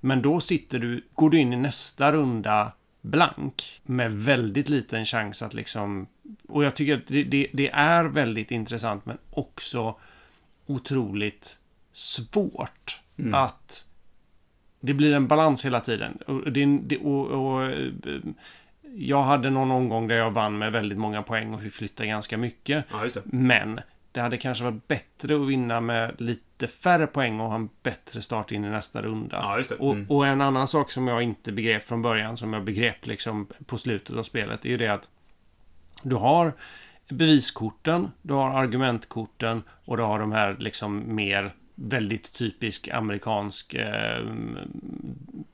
Men då sitter du, går du in i nästa runda blank med väldigt liten chans att liksom... Och jag tycker att det, det, det är väldigt intressant men också otroligt svårt att det blir en balans hela tiden. Och, det, och, och, eh, jag hade någon omgång där jag vann med väldigt många poäng och fick flytta ganska mycket. Ja. Men det hade kanske varit bättre att vinna med lite färre poäng och ha en bättre start in i nästa runda. Ja, det. Och, Mm. och en annan sak som jag inte begrep från början, som jag begrep liksom på slutet av spelet, är ju det att du har beviskorten, du har argumentkorten och du har de här liksom mer väldigt typisk amerikansk eh,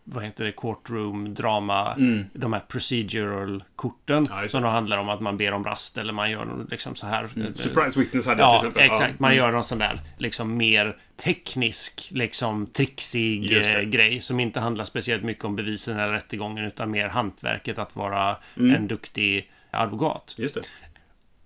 vad heter det, courtroom, drama, de här procedural-korten. Ja, just det. som då handlar om att man ber om rast eller man gör liksom så här. Surprise Witness hade jag till Ja, exempel. exakt. Man Mm. gör någon sån där liksom mer teknisk, liksom trixig eh, grej som inte handlar speciellt mycket om bevisen eller rättegången utan mer hantverket att vara Mm. en duktig advokat. Just det.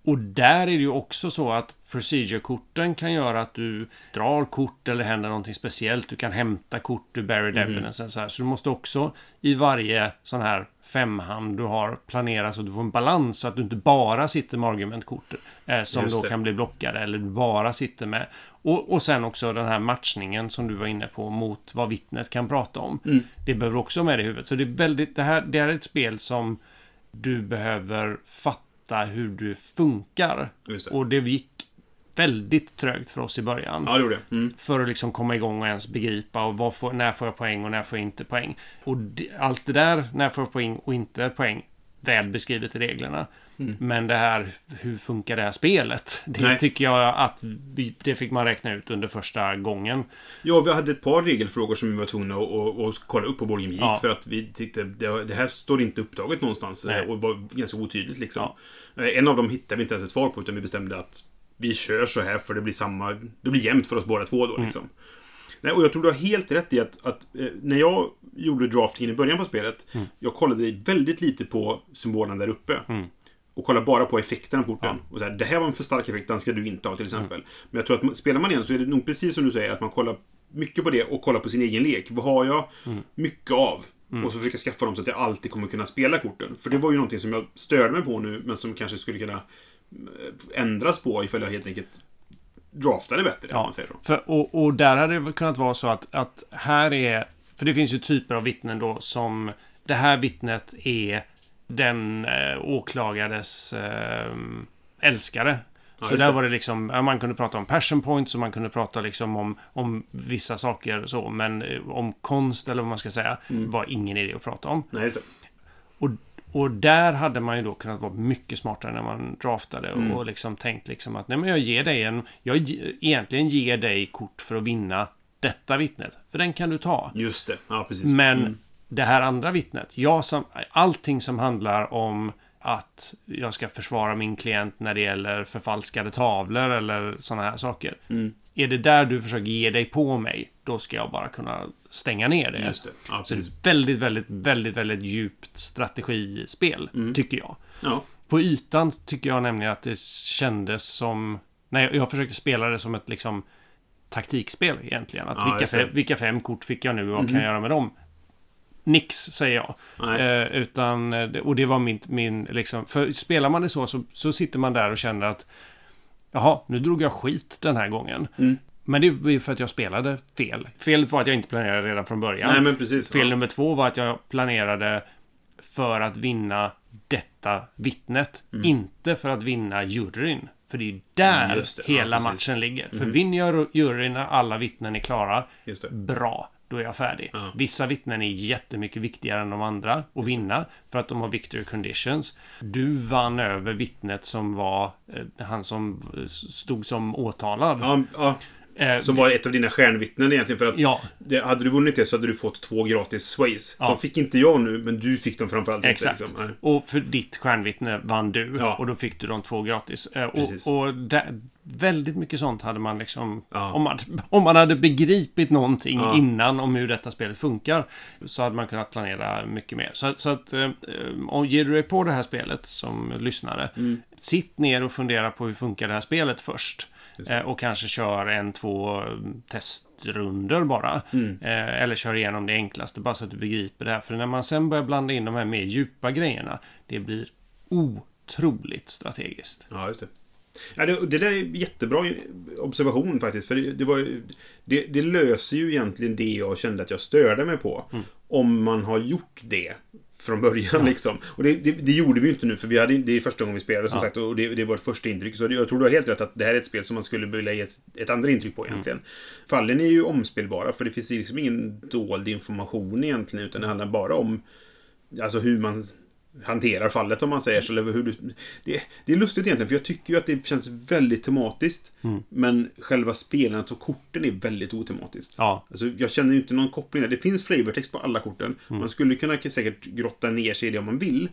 Och där är det ju också så att procedure-korten kan göra att du drar kort eller händer någonting speciellt. Du kan hämta kort ur buried Mhm. evidence. Så, här. så du måste också i varje sån här femhand du har planera så att du får en balans. Så att du inte bara sitter med argumentkort eh, som Just då det. kan bli blockade. Eller du bara sitter med... Och, och sen också den här matchningen som du var inne på mot vad vittnet kan prata om. Mm. Det behöver också med i huvudet. Så det är väldigt... Det här det är ett spel som du behöver fatta hur du funkar. Det. Och det gick väldigt trögt för oss i början. Ja, det gjorde. Mm. För att liksom komma igång och ens begripa och vad får, när får jag poäng och när får jag inte poäng. Och det, allt det där, när får jag poäng och inte poäng, väl beskrivet i reglerna. Men det här, hur funkar det här spelet? Det Nej. tycker jag att vi, det fick man räkna ut under första gången. Ja, vi hade ett par regelfrågor som vi var tvungna att, att, att kolla upp på Board Game Ja. för att vi tyckte det, det här står inte upptaget någonstans Nej. och var ganska otydligt liksom. Eh, En av dem hittade vi inte ens ett svar på utan vi bestämde att vi kör så här för det blir samma... Det blir jämnt för oss båda två då liksom. Nej, och jag tror du har helt rätt i att, att eh, när jag gjorde draftingen i början på spelet, jag kollade väldigt lite på symbolerna där uppe. Och kollade bara på effekterna på korten. Och så här, det här var en för stark effekt, den ska du inte ha till exempel. Men jag tror att spelar man igen så är det nog precis som du säger, att man kollar mycket på det och kollar på sin egen lek. Vad har jag mycket av? Och så försöka skaffa dem så att jag alltid kommer kunna spela korten. För det var ju någonting som jag störde mig på nu, men som kanske skulle kunna ändras på ifall jag helt enkelt draftade bättre, så. För, och, och där hade det kunnat vara så att, att här är... För det finns ju typer av vittnen då som... Det här vittnet är den eh, åklagares eh, älskare. Ja, så där det. var det liksom, ja, man kunde prata om passion points och man kunde prata liksom om, om vissa saker så, men eh, om konst eller vad man ska säga Mm. var ingen idé att prata om. Nej. Och, och där hade man ju då kunnat vara mycket smartare när man draftade Mm. och liksom tänkt liksom att nej men jag ger dig en... Jag ge- egentligen ger dig kort för att vinna detta vittnet. För den kan du ta. Just det. Ja, precis. Men Mm. det här andra vittnet, jag som, allting som handlar om att jag ska försvara min klient när det gäller förfalskade tavlor eller sådana här saker. Mm. Är det där du försöker ge dig på mig, då ska jag bara kunna stänga ner det. Just det. Ja, Så det är väldigt, väldigt, väldigt, väldigt djupt strategispel, Mm. tycker jag. Ja. På ytan tycker jag nämligen att det kändes som... Nej, jag, försökte spela det som ett liksom taktikspel egentligen. Att Ja, vilka. Mhm. fem, vilka fem kort fick jag nu och vad kan jag göra med dem? Nix, säger jag. Eh, utan, eh, och det var min, min liksom... För spelar man det så, så, så sitter man där och känner att Jaha, nu drog jag skit den här gången. Mm. Men det ju för att jag spelade fel. Felet var att jag inte planerade redan från början. Nej, men precis. Fel Ja. nummer två var att jag planerade för att vinna detta vittnet. Inte för att vinna juryn. För det är ju där Mm, det. Ja, hela precis. matchen ligger. För vinner jag juryn när alla vittnen är klara, bra. Då är jag färdig. Ja. Vissa vittnen är jättemycket viktigare än de andra att vinna. För att de har victory conditions. Du vann över vittnet som var eh, han som eh, stod som åtalad. Ja, ja. Eh, Som var ett av dina stjärnvittnen egentligen. För att Ja. det, hade du vunnit det så hade du fått två gratis sways. Ja. De fick inte jag nu, men du fick dem framförallt Exakt. inte. Liksom. Och för ditt stjärnvittne vann du. Ja. Och då fick du de två gratis. Eh. Och, och där, väldigt mycket sånt hade man liksom... Om, man, om man hade begripit någonting innan om hur detta spelet funkar. Så hade man kunnat planera mycket mer. Så, så att... Eh, om ger du dig på det här spelet som lyssnare. Mm. Sitt ner och fundera på hur funkar det här spelet först. Eh, och kanske kör en, två testrunder bara. Mm. Eh, eller kör igenom det enklaste bara så att du begriper det här. För när man sen börjar blanda in de här mer djupa grejerna. Det blir otroligt strategiskt. Ja, just det. Ja, det, det där är jättebra observation faktiskt. För det, det, var, det, det löser ju egentligen det jag kände att jag störde mig på. Mm. Om man har gjort det från början liksom. Och det, det, det gjorde vi ju inte nu för vi hade, det är första gången vi spelade som Ja. sagt. Och det, det är vårt första intryck. Så jag tror du har helt rätt att det här är ett spel som man skulle vilja ge ett, ett andra intryck på egentligen. Fallen är ju omspelbara för det finns liksom ingen dold information egentligen. Utan det handlar bara om Alltså hur man hanterar fallet om man säger så. Eller hur du, det, det är lustigt egentligen, för jag tycker ju att det känns väldigt tematiskt. Men själva spelandet och korten är väldigt otematiskt. Ja. Alltså, jag känner ju inte någon koppling där. Det finns flavortext på alla korten. Man skulle kunna säkert grotta ner sig i det om man vill.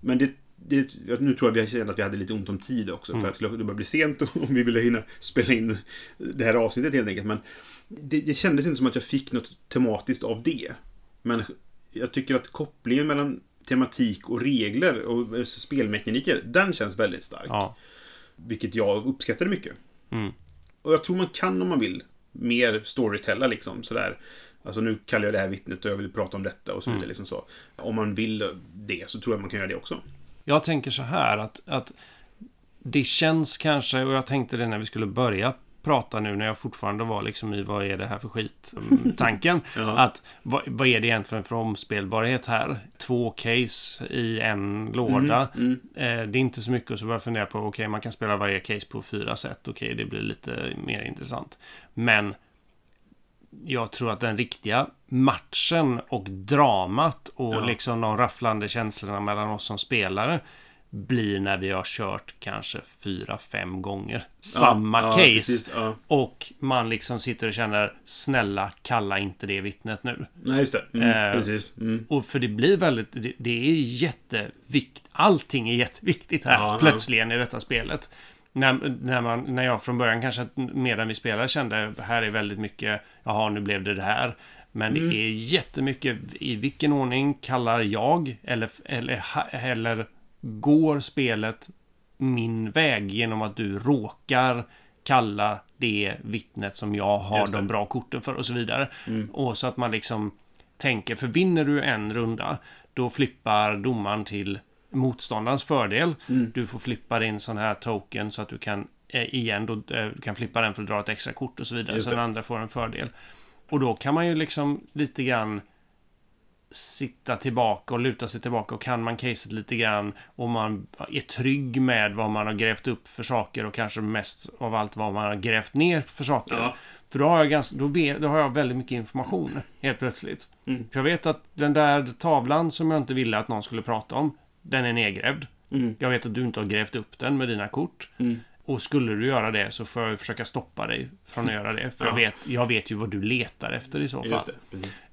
Men det, det, nu tror jag vi har känt att vi hade lite ont om tid också. För att det börjar bli sent och vi ville hinna spela in det här avsnittet helt enkelt. Men det, det kändes inte som att jag fick något tematiskt av det. Men jag tycker att kopplingen mellan tematik och regler och eh, spelmekaniker, den känns väldigt stark. Ja. Vilket jag uppskattade mycket. Mm. Och jag tror man kan om man vill. Mer storytella liksom sådär. Alltså nu kallar jag det här vittnet och jag vill prata om detta och så vidare. Liksom så. Om man vill det så tror jag man kan göra det också. Jag tänker så här att, att det känns kanske, och jag tänkte det när vi skulle börja prata nu när jag fortfarande var liksom i vad är det här för skit mm, tanken. Ja. Att vad, vad är det egentligen för omspelbarhet här? Två case i en låda. Mm, Eh, det är inte så mycket och så börjar jag fundera på, okej man kan spela varje case på fyra sätt. Okej, det blir lite mer intressant. Men jag tror att den riktiga matchen och dramat och Ja. liksom de rafflande känslorna mellan oss som spelare blir när vi har kört kanske fyra, fem gånger samma ja, case. precis, ja. Och man liksom sitter och känner snälla kalla inte det vittnet nu. Nej, just det. Mm, Eh, precis. Mm. Och för det blir väldigt, det, det är jätteviktigt. Allting är jätteviktigt här Ja, ja. plötsligen i detta spelet. När, när, man, när jag från början kanske medan vi spelade kände här är väldigt mycket, jaha nu blev det det här. Men Mm. det är jättemycket i vilken ordning kallar jag eller, eller, eller går spelet min väg genom att du råkar kalla det vittnet som jag har de bra korten för och så vidare. Mm. Och så att man liksom tänker, för vinner du en runda, då flippar domaren till motståndarens fördel. Mm. Du får flippa din sån här token så att du kan eh, igen, då, eh, du kan flippa den för att dra ett extra kort och så vidare. Så den andra får en fördel. Och då kan man ju liksom lite grann sitta tillbaka och luta sig tillbaka och kan man caset lite grann och man är trygg med vad man har grävt upp för saker och kanske mest av allt vad man har grävt ner för saker. Ja. För då har, jag ganska, då, vet, då har jag väldigt mycket information helt plötsligt. Mm. För jag vet att den där tavlan som jag inte ville att någon skulle prata om, den är nedgrävd. Mm. Jag vet att du inte har grävt upp den med dina kort. Mm. Och skulle du göra det så får jag försöka stoppa dig från att göra det. För Ja. jag, vet, jag vet ju vad du letar efter i så fall. Just det.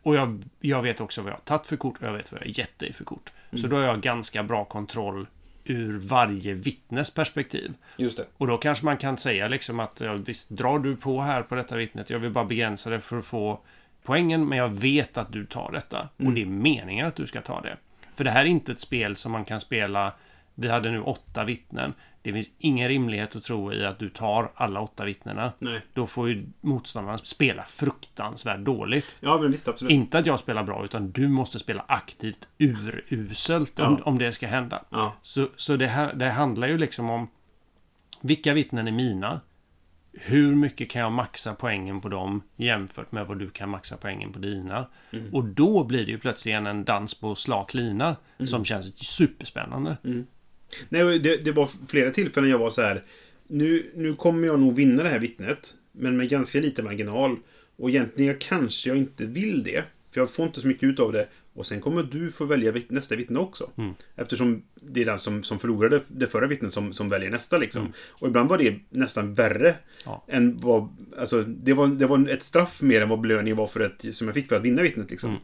Och jag, jag vet också vad jag har tagit för kort och jag vet vad jag har gett dig för kort. Så då har jag ganska bra kontroll ur varje vittnes perspektiv. Just det. Och då kanske man kan säga liksom att ja, visst, drar du på här på detta vittnet, jag vill bara begränsa det för att få poängen, men jag vet att du tar detta. Och det är meningen att du ska ta det. För det här är inte ett spel som man kan spela, vi hade nu åtta vittnen. Det finns ingen rimlighet att tro i att du tar alla åtta vittnena. Nej. Då får ju motståndaren spela fruktansvärt dåligt. Ja, men visst. Absolut. Inte att jag spelar bra, utan du måste spela aktivt uruselt om, Ja. om det ska hända. Ja. Så, så det, här, det handlar ju liksom om vilka vittnen är mina? Hur mycket kan jag maxa poängen på dem jämfört med vad du kan maxa poängen på dina? Mm. Och då blir det ju plötsligt en dans på slak lina Mm. som känns superspännande. Nej, det, det var flera tillfällen jag var så här. Nu, nu kommer jag nog vinna det här vittnet. Men med ganska lite marginal. Och egentligen kanske jag inte vill det. För jag får inte så mycket ut av det. Och sen kommer du få välja nästa vittne också. Mm. Eftersom det är den som, som förlorade det förra vittnet som, som väljer nästa liksom. Mm. Och ibland var det nästan värre. Ja. Än vad, alltså, det, var, det var ett straff mer än vad belöningen var för ett, som jag fick för att vinna vittnet liksom. Mm.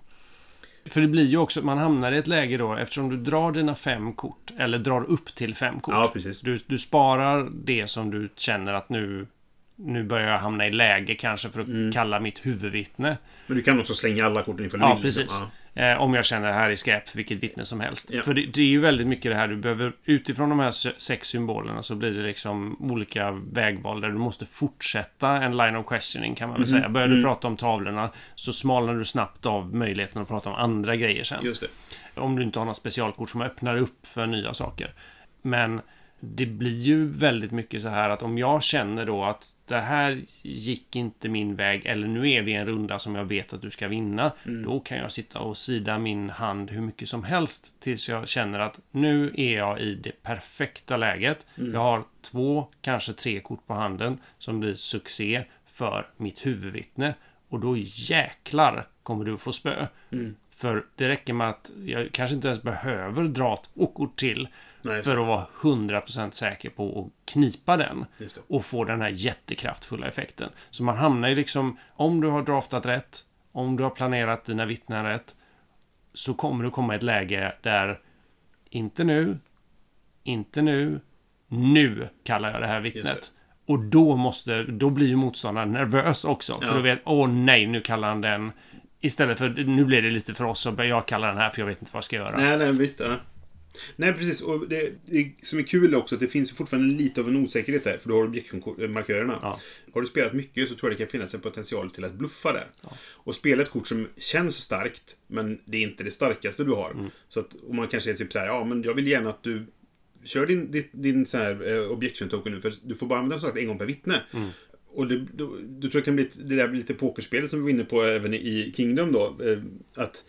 För det blir ju också, man hamnar i ett läge då, eftersom du drar dina fem kort, eller drar upp till fem kort. Ja, precis. Du, du sparar det som du känner att nu, nu börjar jag hamna i läge kanske för att Mm. kalla mitt huvudvittne. Men du kan också slänga alla korten ifall du Ja, vill. liksom. precis. Ja. Eh, om jag känner det här är skräp vilket vittne som helst. Ja. För det, det är ju väldigt mycket det här du behöver, utifrån de här se- sex symbolerna så blir det liksom olika vägval där du måste fortsätta en line of questioning kan man väl Mhm. säga. Börjar Mm. du prata om tavlorna så smalnar du snabbt av möjligheten att prata om andra grejer sen. Just det. Om du inte har något specialkort som öppnar upp för nya saker. Men det blir ju väldigt mycket så här att om jag känner då att det här gick inte min väg eller nu är vi i en runda som jag vet att du ska vinna. Då kan jag sitta och sida min hand hur mycket som helst tills jag känner att nu är jag i det perfekta läget. Jag har två, kanske tre kort på handen som blir succé för mitt huvudvittne. Och då jäklar kommer du få spö. För det räcker med att jag kanske inte ens behöver dra två kort till Nej, för att vara 100% säker på att knipa den och få den här jättekraftfulla effekten. Så man hamnar ju liksom, om du har draftat rätt, om du har planerat dina vittnen rätt, så kommer du komma i ett läge där inte nu, inte nu, nu kallar jag det här vittnet. Och då måste, då blir ju motståndaren nervös också. Ja. För då vet, åh nej, nu kallar han den. Istället för, nu blir det lite för oss, så jag kallar den här för jag vet inte vad jag ska göra. Nej, nej, visst. Ja. Nej, precis. Och det, det som är kul också att det finns fortfarande lite av en osäkerhet där, för du har objektmarkörerna. Ja. Har du spelat mycket så tror jag det kan finnas en potential till att bluffa där. Och spela ett kort som känns starkt, men det är inte det starkaste du har. Mm. Så att om man kanske är typ så här, ja men jag vill gärna att du kör din, din, din så här, eh, objection token nu, för du får bara använda den en gång per vittne. Mm. Och det, då, då tror jag kan bli det där lite pokerspelet som vi var inne på även i, i Kingdom då. Eh, att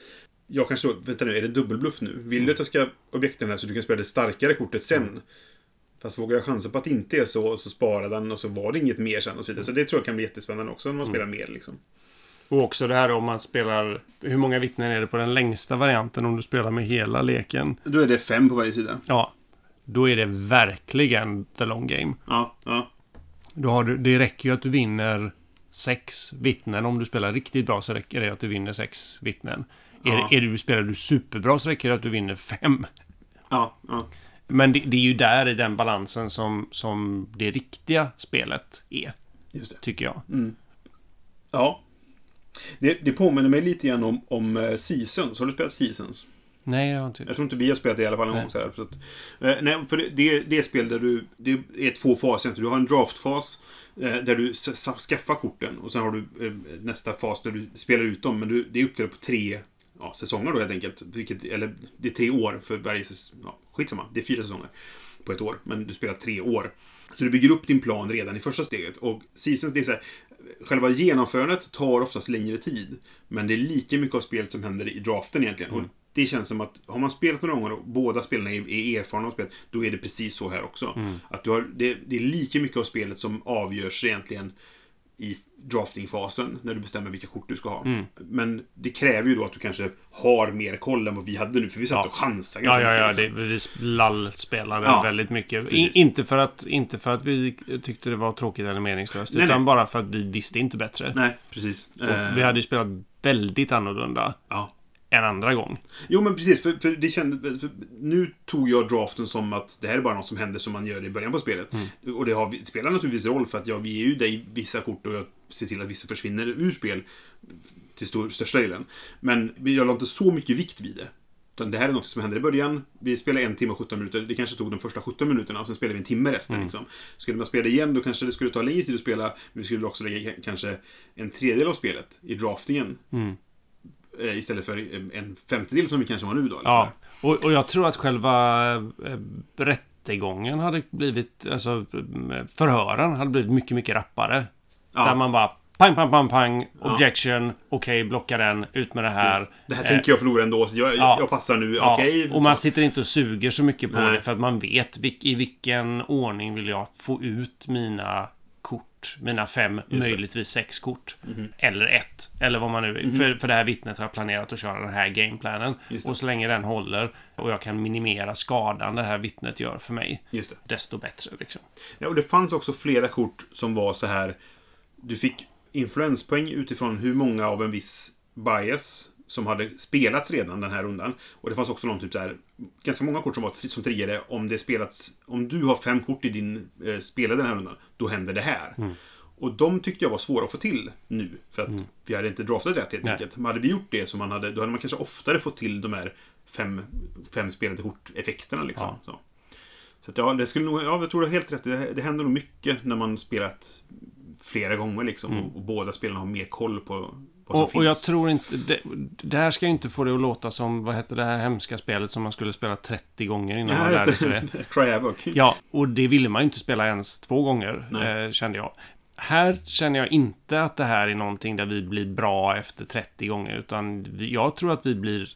jag kanske, vänta nu, är det dubbelbluff nu? Vill du att jag ska objekten här så du kan spela det starkare kortet sen? Fast vågar jag chansa på att det inte är så, så sparar den och så var det inget mer sen och så vidare. Så det tror jag kan bli jättespännande också när man spelar mer liksom. Och också det här om man spelar... Hur många vittnen är det på den längsta varianten om du spelar med hela leken? Då är det fem på varje sida. Ja. Då är det verkligen the long game. Ja, ja. Då har du, det räcker ju att du vinner sex vittnen. Om du spelar riktigt bra så räcker det att du vinner sex vittnen. Ja. Är, är du, spelar du superbra så räcker det att du vinner fem. Ja, ja. Men det, det är ju där i den balansen som, som det riktiga spelet är, Just det. tycker jag. Ja. Det, det påminner mig lite grann om, om eh, Seasons. Har du spelat Seasons? Nej, jag har inte... Jag tror inte vi har spelat det i alla fall en Nej. gång. Så här, att, eh, nej, för det, det, det spel där du... Det är två faser. Du har en draftfas eh, där du skaffar korten. Och sen har du eh, nästa fas där du spelar ut dem. Men du, det är uppdelat på tre ja, säsonger då helt enkelt. Vilket, eller det är tre år för varje säsong. Ja, skitsamma. Det är fyra säsonger på ett år. Men du spelar tre år. Så du bygger upp din plan redan i första steget. Och Seasons, det är så här, Själva genomförandet tar oftast längre tid. Men det är lika mycket av spelet som händer i draften egentligen. Och det känns som att har man spelat några gånger och båda spelarna är, är erfarna av spelet, då är det precis så här också. Att du har, det, det är lika mycket av spelet som avgörs egentligen i draftingfasen, när du bestämmer vilka kort du ska ha. Men det kräver ju då att du kanske har mer koll än vad vi hade nu, för vi satt Ja. och chansade Ja, ganska ja, ja. mycket, Det, liksom. vi lallspelade Ja, väldigt mycket. I, precis. inte, för att, inte för att vi tyckte det var tråkigt eller meningslöst. Nej, utan nej. bara för att vi visste inte bättre. Nej, precis. Och Eh, vi hade ju spelat väldigt annorlunda ja. En andra gång. Jo, men precis. För, för det kände, för nu tog jag draften som att det här är bara något som händer som man gör i början på spelet. Mm. Och det har, spelar naturligtvis roll för att ja, vi är ju dig vissa kort och jag ser till att vissa försvinner ur spel till stor, största delen. Men jag la inte så mycket vikt vid det. Utan det här är något som händer i början. Vi spelar en timme och 17 minuter. Det kanske tog de första 17 minuterna och sen spelar vi en timme resten. Mm. Liksom. Skulle man spela det igen då kanske det skulle ta längre tid att spela. Men vi skulle också lägga kanske en tredjedel av spelet i draftingen. Mm. Eh, Istället för en femtedel som vi kanske var nu då. liksom. Ja, och, och jag tror att själva eh, rättegången hade blivit, alltså eh, förhören hade blivit mycket, mycket rappare. Ja. Där man bara pang, pang, pang, pang, objection, okej, blocka den, ut med det här. Precis. Det här Eh, tänker jag förlora ändå, så jag, ja. jag passar nu. Ja, Okej. och man sitter inte och suger så mycket på Nej. det för att man vet i vilken ordning vill jag få ut mina Mina fem, möjligtvis sex kort. Eller ett. Eller vad man nu... För, för det här vittnet har jag planerat att köra den här gameplanen. Och så länge den håller och jag kan minimera skadan det här vittnet gör för mig. Desto bättre liksom. Ja, och det fanns också flera kort som var så här. Du fick influenspoäng utifrån hur många av en viss bias som hade spelats redan den här rundan. Och det fanns också någon typ så här, ganska många kort som var som triggade om det spelats, om du har fem kort i din eh, spelade den här rundan, då händer det här. Mm. Och de tyckte jag var svåra att få till nu, för att vi hade inte draftat rätt helt Nej. enkelt. Men hade vi gjort det så man hade, då hade man kanske oftare fått till de här fem, fem spelade kort-effekterna liksom. Ja. Så. Så att ja, det skulle nog, ja, jag tror du har helt rätt. Det, det händer nog mycket när man spelat flera gånger liksom. Och, och båda spelarna har mer koll på Och, finns. och jag tror inte... Det, det här ska ju inte få det att låta som, vad hette det här hemska spelet som man skulle spela 30 gånger innan man Ja, lärde just sig det. det. Cry Havoc. Ja, och det ville man ju inte spela ens två gånger, eh, kände jag. Här känner jag inte att det här är någonting där vi blir bra efter 30 gånger, utan jag tror att vi blir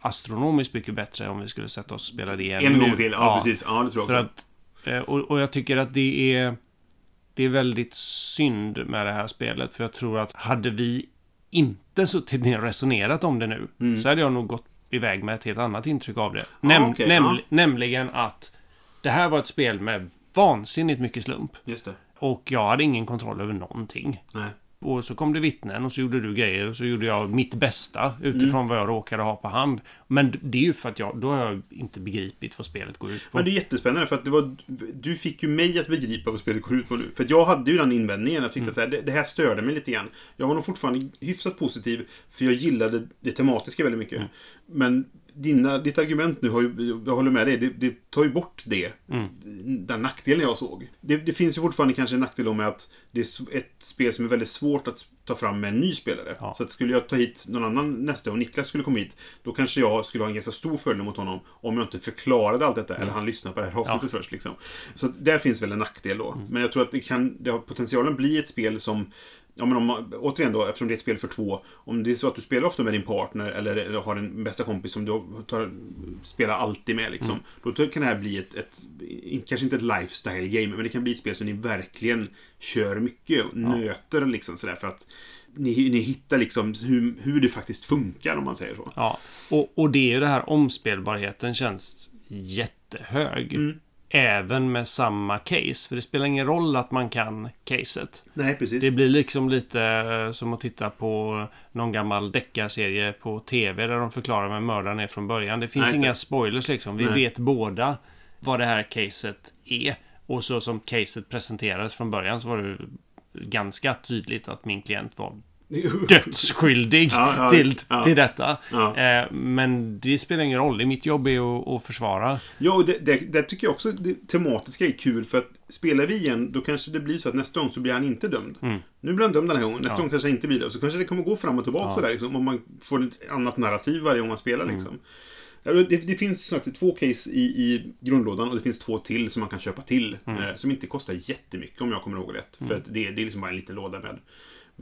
astronomiskt mycket bättre om vi skulle sätta oss och spela det igen En gång till. Ja, precis. Ja, det tror jag också. att, eh, och, och jag tycker att det är, det är väldigt synd med det här spelet, för jag tror att hade vi inte suttit ner och resonerat om det nu, så hade jag nog gått iväg med ett helt annat intryck av det. Näm- okej, näm- ja. Nämligen att det här var ett spel med vansinnigt mycket slump. Just det. Och jag hade ingen kontroll över någonting. Nej. Och så kom det vittnen och så gjorde du grejer och så gjorde jag mitt bästa utifrån Mm. vad jag råkade ha på hand. Men det är ju för att jag, då har jag inte begripit vad spelet går ut på. Men det är jättespännande för att det var, du fick ju mig att begripa vad spelet går ut på nu. För att jag hade ju den invändningen. Jag tyckte Mm. så här, det, det här störde mig lite grann. Jag var nog fortfarande hyfsat positiv för jag gillade det tematiska väldigt mycket. Mm. Men dina, ditt argument nu, har ju, jag håller med dig, det, det tar ju bort det. Mm. Den nackdelen jag såg. Det, det finns ju fortfarande kanske en nackdel om att det är ett spel som är väldigt svårt att ta fram med en ny spelare. Ja. Så att skulle jag ta hit någon annan nästa och Niklas skulle komma hit, då kanske jag skulle ha en ganska stor fördel mot honom om jag inte förklarade allt detta, eller han lyssnade på det här avsnittet först. Liksom. Så där finns väl en nackdel då. Men jag tror att det kan, det har potentialen bli ett spel som Ja, men om, återigen då, eftersom det är ett spel för två. Om det är så att du spelar ofta med din partner eller, har en bästa kompis som du tar, spelar alltid med. Liksom, Då kan det här bli ett, ett, kanske inte ett lifestyle game, men det kan bli ett spel som ni verkligen kör mycket och nöter liksom sådär för att ni, ni hittar liksom hur, hur det faktiskt funkar om man säger så. Ja, och, och det är ju det här omspelbarheten känns jättehög. Mm. Även med samma case. För det spelar ingen roll att man kan caset. Nej, precis. Det blir liksom lite eh, som att titta på någon gammal deckarserie på TV där de förklarar vem mördaren är från början. Det finns Nej, just det. inga spoilers liksom. Vi Nej. vet båda vad det här caset är. Och så som caset presenterades från början så var det ganska tydligt att min klient var dödsskyldig Ja, ja, till. Ja. till detta. Ja. Eh, men det spelar ingen roll. Det mitt jobb är att, att försvara. Ja, och det, det, det tycker jag också det tematiska är kul för att spelar vi igen då kanske det blir så att nästa gång så blir han inte dömd. Nu blir han dömd den här gången, nästa gång kanske han inte blir det. Så kanske det kommer gå fram och tillbaka sådär liksom, om man får ett annat narrativ varje gång man spelar liksom. Ja, Det, det finns sagt två case i, i grundlådan och det finns två till som man kan köpa till. Eh, som inte kostar jättemycket om jag kommer ihåg rätt. För att det, det är liksom bara en liten låda med,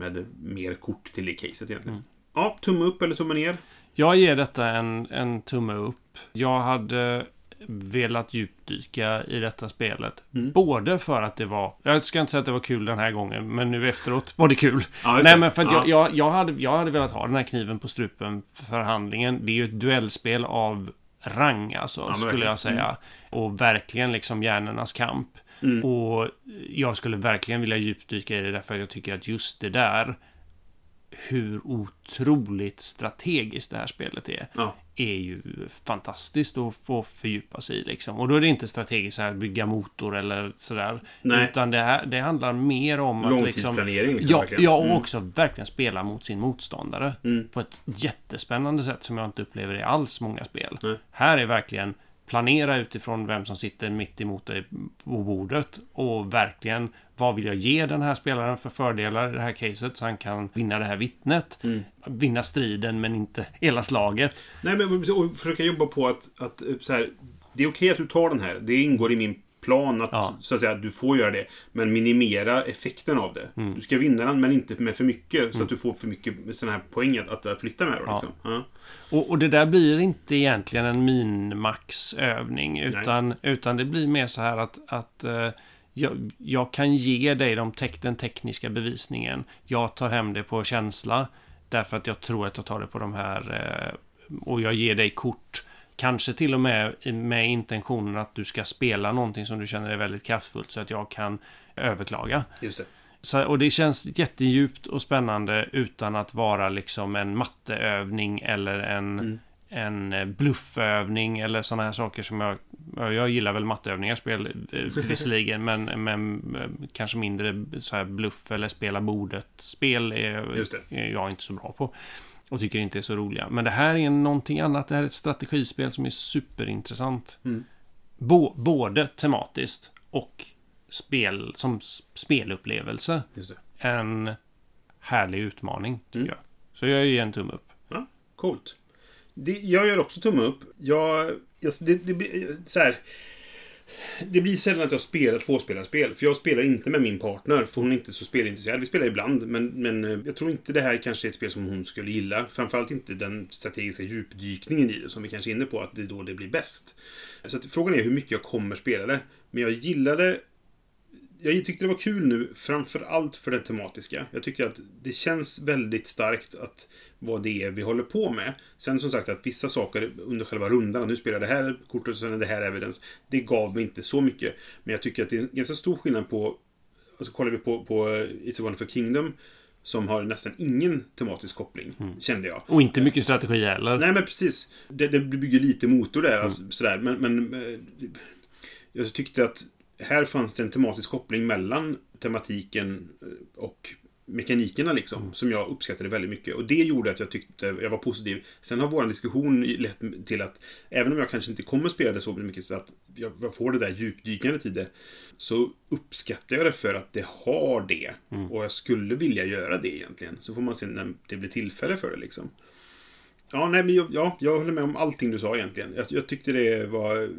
med mer kort till det caset egentligen. Ja, tumme upp eller tumme ner? Jag ger detta en, en tumme upp. Jag hade velat djupdyka i detta spelet. Mm. Både för att det var... Jag ska inte säga att det var kul den här gången, men nu efteråt var det kul. Ja, Nej, men för att Ja. jag, jag, hade, jag hade velat ha den här kniven på strupen för handlingen. Det är ju ett duellspel av rang, alltså, men skulle jag säga. Och verkligen liksom hjärnornas kamp. Mm. Och jag skulle verkligen vilja djupdyka i det därför att jag tycker att just det där hur otroligt strategiskt det här spelet är Ja. är ju fantastiskt att få fördjupa sig i. Liksom. Och då är det inte strategiskt så här bygga motor eller sådär. Nej. Utan det, här, det handlar mer om att liksom... Långtidsplanering liksom, Ja, verkligen. ja, och Mm. också verkligen spela mot sin motståndare. Mm. På ett jättespännande sätt som jag inte upplever i alls många spel. Nej. Här är verkligen planera utifrån vem som sitter mitt emot dig på bordet. Och verkligen, vad vill jag ge den här spelaren för fördelar i det här caset så han kan vinna det här vittnet. Mm. Vinna striden men inte hela slaget. Nej, men och försöka jobba på att, att så här, det är okej att du tar den här. Det ingår i min plan att, Ja. så att säga, du får göra det. Men minimera effekten av det. Mm. Du ska vinna den, men inte med för mycket. Så att du får för mycket sådana här poäng att, att flytta med. Då, liksom. ja. Och, och det där blir inte egentligen en min-max-övning. Utan, utan det blir mer så här att, att eh, jag, jag kan ge dig de tek, den tekniska bevisningen. Jag tar hem det på känsla. Därför att jag tror att jag tar det på de här... Eh, och jag ger dig kort. Kanske till och med med intentionen att du ska spela någonting som du känner är väldigt kraftfullt. Så att jag kan överklaga. Just det. Så, och det känns jättedjupt och spännande utan att vara liksom en matteövning eller en, en eh, bluffövning eller sådana här saker som jag... ja, Jag gillar väl matteövningar spel, eh, visserligen, men, men eh, kanske mindre så här bluff eller spela bordet-spel är, är jag inte så bra på. Och tycker inte är så roliga. Men det här är någonting annat. Det här är ett strategispel som är superintressant. Mm. Bo, både tematiskt och spel, som spelupplevelse. En härlig utmaning, tycker Mm. jag. Så jag ger en tumme upp. Ja, coolt. Det, jag gör också tumme upp. Jag, jag, det, det, så här, det blir sällan att jag spelar tvåspelarspel. För jag spelar inte med min partner, för hon är inte så spelintresserad. Vi spelar ibland, men, men eh, jag tror inte det här kanske är ett spel som hon skulle gilla. Framförallt inte den strategiska djupdykningen i det, som vi kanske är inne på, att det är då det blir bäst. Så att frågan är hur mycket jag kommer spela det. Men jag gillade jag tyckte det var kul nu, framför allt för det tematiska. Jag tycker att det känns väldigt starkt att vad det är vi håller på med. Sen som sagt att vissa saker under själva rundan, nu spelar det här kortet och sen det här evidence, det gav mig inte så mycket. Men jag tycker att det är en ganska stor skillnad på, alltså kollar vi på, på It's a Wonderful Kingdom, som har nästan ingen tematisk koppling, kände jag. Och inte mycket strategi heller. Nej, men precis. Det, det bygger lite motor där, alltså, sådär. Men, men eh, jag tyckte att här fanns det en tematisk koppling mellan tematiken eh, och mekanikerna liksom, som jag uppskattade väldigt mycket. Och det gjorde att jag tyckte jag var positiv. Sen har vår diskussion lett till att, även om jag kanske inte kommer spela det så mycket så att jag får det där djupdykandet i det, så uppskattar jag det för att det har det. Och jag skulle vilja göra det egentligen. Så får man se när det blir tillfälle för det liksom. Ja, nej, men jag, ja, jag håller med om allting du sa egentligen. Jag, jag tyckte det var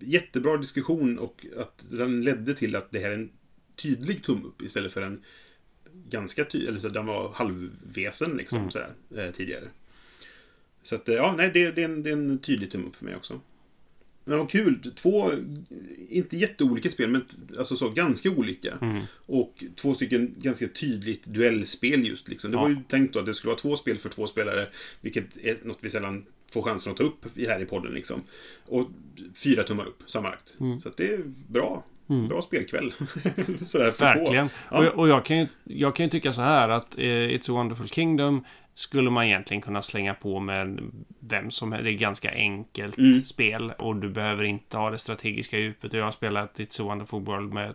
jättebra diskussion och att den ledde till att det här är en tydlig tumme upp istället för en ganska tydlig, eller så den var halvvesen liksom sådär, eh, tidigare. Så att, eh, ja, nej, det, det, är en, det är en tydlig tumme upp för mig också. Men vad kul! Två, inte jätteolika spel, men alltså så, ganska olika. Och två stycken ganska tydligt duellspel just liksom. Det var ju tänkt då att det skulle vara två spel för två spelare, vilket är något vi sällan får chansen att ta upp i- här i podden liksom. Och fyra tummar upp sammanlagt. Så att det är bra. Bra spelkväll. Sådär för Verkligen. Få. Och, Ja. jag- och jag, kan ju, jag kan ju tycka så här att eh, It's a Wonderful Kingdom skulle man egentligen kunna slänga på med vem som helst. Det är ett ganska enkelt Mm. spel och du behöver inte ha det strategiska djupet. Jag har spelat It's a Wonderful World med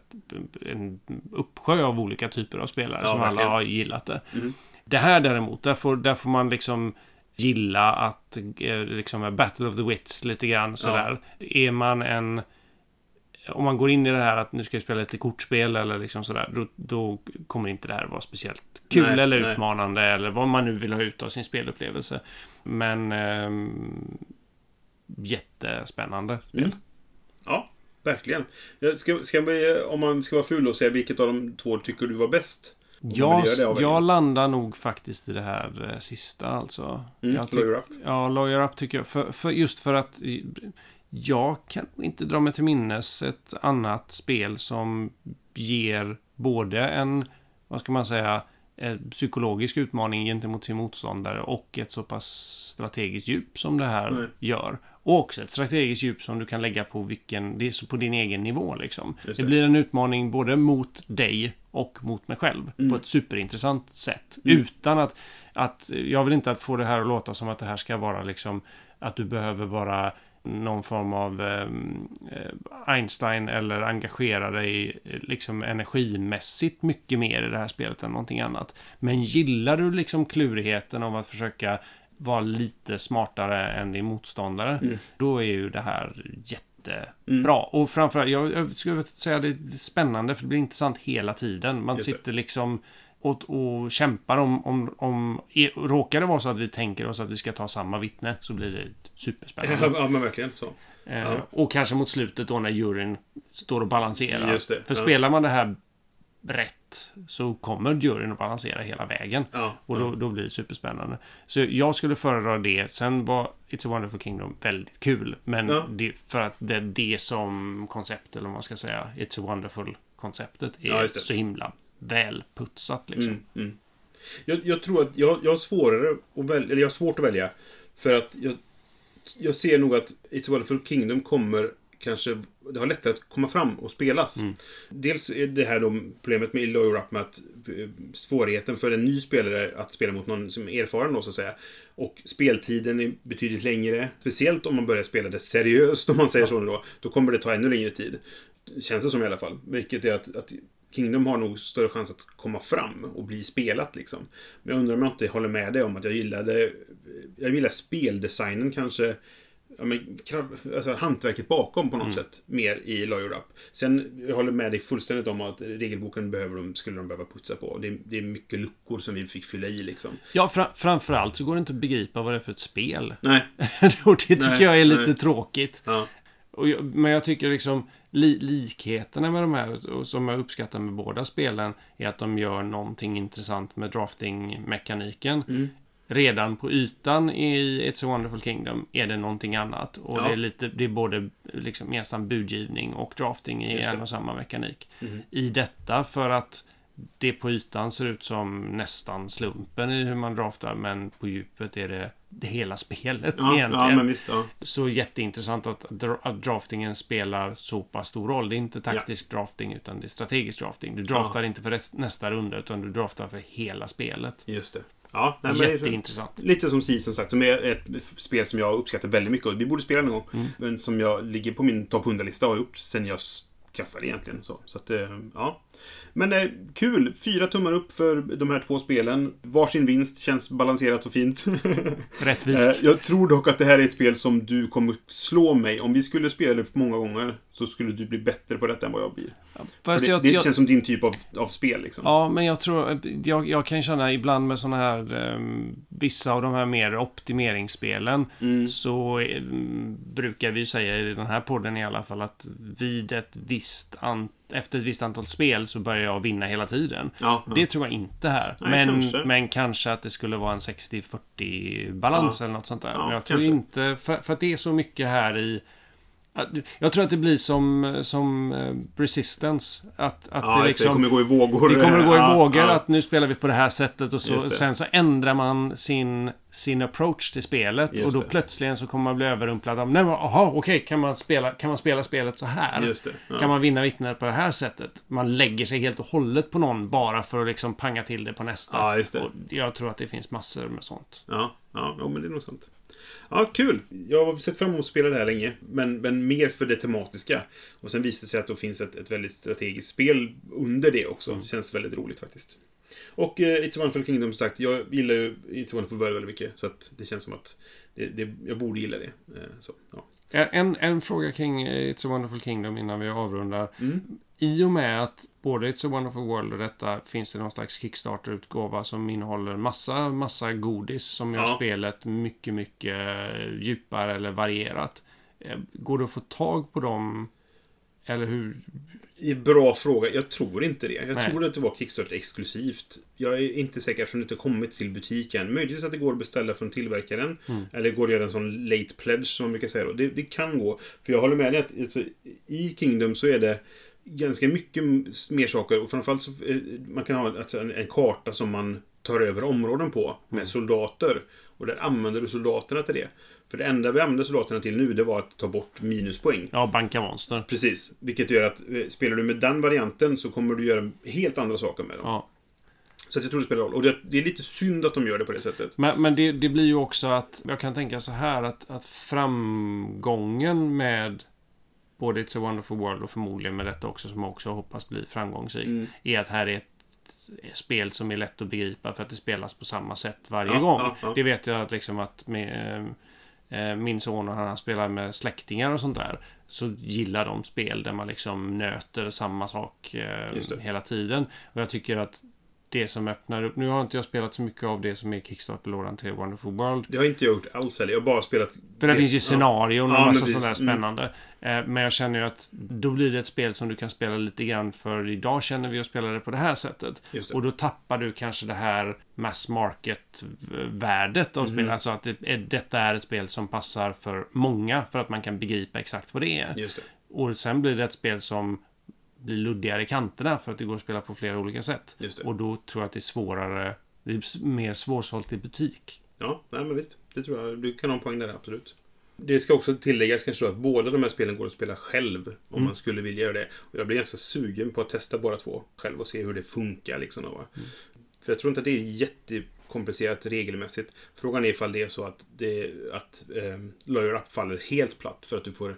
en uppsjö av olika typer av spelare Ja, som alla verkligen. har gillat det. Mm. Det här däremot, där får, där får man liksom gilla att eh, liksom Battle of the Wits lite grann sådär. Är man en om man går in i det här att nu ska jag spela lite kortspel eller liksom sådär, då, då kommer inte det här vara speciellt kul Nej, eller nej. utmanande eller vad man nu vill ha ut av sin spelupplevelse. Men ehm, jättespännande spel. Mm. Ja, verkligen. Jag Ska, ska vi, om man ska vara ful och säga vilket av de två tycker du var bäst? Jag, jag landar nog faktiskt i det här eh, sista alltså. Mm, jag Lawyer Up. Ja, Lawyer Up tycker jag. För, för just för att eh, jag kan inte dra mig till minnes ett annat spel som ger både en, vad ska man säga, en psykologisk utmaning gentemot sin motståndare och ett så pass strategiskt djup som det här Nej. gör. Och också ett strategiskt djup som du kan lägga på vilken, det är på din egen nivå liksom. Det. det. blir en utmaning både mot dig och mot mig själv Mm. på ett superintressant sätt. Utan att, att, jag vill inte att få det här att låta som att det här ska vara liksom att du behöver vara någon form av ehm, eh, Einstein eller engagera dig eh, liksom energimässigt mycket mer i det här spelet än någonting annat. Men gillar du liksom klurigheten av att försöka vara lite smartare än din motståndare, Mm. då är ju det här jättebra. Och framförallt, jag, jag skulle säga det är spännande, för det blir intressant hela tiden. Man Just sitter liksom och, och kämpar om, om, om... e- Råkar det vara så att vi tänker oss att vi ska ta samma vittne, så blir det superspännande. Ja, men verkligen så. Eh, Ja. Och kanske mot slutet då när juryn står och balanserar. Just det, För ja. spelar man det här rätt så kommer juryn att balansera hela vägen. Ja, Och då, då blir det superspännande. Så jag skulle föredra det. Sen var It's a Wonderful Kingdom väldigt kul. Men Ja. det, för att det är det som koncept, eller vad man ska säga, It's a Wonderful-konceptet är Ja, så himla välputsat liksom. Mm, mm. Jag, jag tror att jag, jag har svårare att välja, eller jag har svårt att välja. För att jag, jag ser nog att It's a Wonderful Kingdom kommer kanske, det har lättare att komma fram och spelas. Mm. Dels är det här då problemet med Lawyer Up med att eh, svårigheten för en ny spelare att spela mot någon som är erfaren då så att säga. Och speltiden är betydligt längre. Speciellt om man börjar spela det seriöst om man säger så nu då. Då kommer det ta ännu längre tid. Känns det som i alla fall. Vilket är att, att Kingdom har nog större chans att komma fram och bli spelat liksom. Men jag undrar om jag inte håller med dig om att jag gillade... Jag gillar speldesignen kanske. Ja, men, alltså, hantverket bakom på något sätt. Mer i Lawyer Up. Sen, jag håller med dig fullständigt om att regelboken behöver de, skulle de behöva putsa på. Det, är- det är mycket luckor som vi fick fylla i liksom. Ja, fra, framförallt så går det inte att begripa vad det är för ett spel. Nej. och det tycker Nej, jag är lite nej. tråkigt. Ja. Jag, men jag tycker liksom li, likheterna med de här, och som jag uppskattar med båda spelen, är att de gör någonting intressant med drafting-mekaniken. Mm. Redan på ytan i It's a Wonderful Kingdom är det någonting annat. Och Ja. det är lite, det är både liksom nästan budgivning och drafting i en och samma mekanik. Mhm. I detta för att det på ytan ser ut som nästan slumpen i hur man draftar, men på djupet är det, det hela spelet Ja, egentligen. ja, visst. Ja. Så jätteintressant att, att draftingen spelar så pass stor roll. Det är inte taktisk drafting, utan det är strategisk drafting. Du draftar inte för nästa runda, utan du draftar för hela spelet. Just det. Ja, nej, Jätteintressant. Lite som Si som sagt, som är ett spel som jag uppskattar väldigt mycket. Och vi borde spela någon gång. Mm. Men som jag ligger på min topp 100-lista och har gjort sen jag skaffade egentligen. Så, så att, eh, ja. Men eh, kul! Fyra tummar upp för de här två spelen. Varsin vinst känns balanserat och fint. Rättvist. Eh, jag tror dock att det här är ett spel som du kommer slå mig. Om vi skulle spela det för många gånger så skulle du bli bättre på detta än vad jag blir. Fast det, jag, det jag, känns som din typ av, av spel liksom. Ja, men jag tror... Jag, jag kan känna ibland med såna här... ehm, vissa av de här mer optimeringsspelen Mm. så ehm, brukar vi säga i den här podden i alla fall att vid ett visst an, efter ett visst antal spel så börjar jag vinna hela tiden. Ja, ja. Det tror jag inte här. Nej, men, kanske. men kanske att det skulle vara en 60-40 balans eller något sånt där. Men jag tror kanske. inte... För, för att det är så mycket här i... Jag tror att det blir som, som eh, Resistance. Att, att ja, det liksom... det kommer gå i vågor. Det kommer att gå i Ja, vågor ja. att nu spelar vi på det här sättet och så, sen så ändrar man sin, sin approach till spelet Just och då det. plötsligen så kommer man bli överrumplad av Nej aha, okej, kan, man spela, kan man spela spelet så här? Ja. Kan man vinna vittnen på det här sättet? Man lägger sig helt och hållet på någon bara för att liksom panga till det på nästa. Ja, just det. Och jag tror att det finns massor med sånt. Ja, ja, ja, men det är nog sant. Ja, kul! Jag har sett fram emot att spela det här länge, men, men mer för det tematiska. Och sen visade det sig att det finns ett, ett väldigt strategiskt spel under det också. Mm. Känns väldigt roligt faktiskt. Och eh, It's a Wonderful Kingdom, som sagt, jag gillar ju It's a Wonderful World väldigt mycket. Så att det känns som att det, det, jag borde gilla det. Eh, så, ja. En, en fråga kring eh, It's a Wonderful Kingdom innan vi avrundar. Mm. I och med att både It's a Wonderful World och detta finns det någon slags Kickstarter-utgåva som innehåller massa, massa godis som gör Ja. spelet mycket, mycket eh, djupare eller varierat. Eh, Går det att få tag på dem? Eller hur? Bra fråga. Jag tror inte det. Jag Nej. tror att det var Kickstarter exklusivt. Jag är inte säker eftersom det inte kommit till butiken. Möjligtvis att det går att beställa från tillverkaren. Mm. Eller går att göra en sån late pledge som man brukar säga då. Det, det kan gå. För jag håller med dig att alltså, i Kingdom så är det ganska mycket mer saker. Och framförallt så eh, man kan ha alltså, en, en karta som man tar över områden på med Mm. soldater. Och där använder du soldaterna till det. För det enda vi använder soldaterna till nu det var att ta bort minuspoäng. Ja, banka monster. Precis. Vilket gör att eh, spelar du med den varianten så kommer du göra helt andra saker med dem. Ja. Så jag tror det spelar roll. Och det, det är lite synd att de gör det på det sättet. Men, men det, det blir ju också att, jag kan tänka så här att, att framgången med både It's a Wonderful World och förmodligen med detta också som jag också hoppas blir framgångsrikt. Mm. Är att här är ett spel som är lätt att begripa för att det spelas på samma sätt varje Ja, gång. ja, ja. Det vet jag att liksom att med, eh, min son och han spelar med släktingar och sånt där. Så gillar de spel där man liksom nöter samma sak eh, hela tiden. Och jag tycker att det som öppnar upp... Nu har inte jag spelat så mycket av det som är Kickstarter-lådan till Wonderful World. Det har inte jag gjort alls heller. Jag har bara spelat... För det det- finns ju ja. scenarion och Ja, massa sånt där Mm. spännande. Eh, Men jag känner ju att då blir det ett spel som du kan spela lite grann för idag känner vi att spela det på det här sättet. Och då tappar du kanske det här mass market-värdet av Mhm. spelet. Alltså att det, detta är ett spel som passar för många för att man kan begripa exakt vad det är. Och sen blir det ett spel som blir luddigare i kanterna för att det går att spela på flera olika sätt. Och då tror jag att det är svårare, det är mer svårsålt i butik. Ja, nej, men visst. Det tror jag. Du kan ha en poäng där, absolut. Det ska också tilläggas kanske då att båda de här spelen går att spela själv. Om Mm. man skulle vilja göra det. Och jag blir ganska sugen på att testa båda två själv och se hur det funkar. Liksom, då? Mm. För jag tror inte att det är jättekomplicerat regelmässigt. Frågan är ifall det är så att, det, att eh, faller helt platt. För att du får,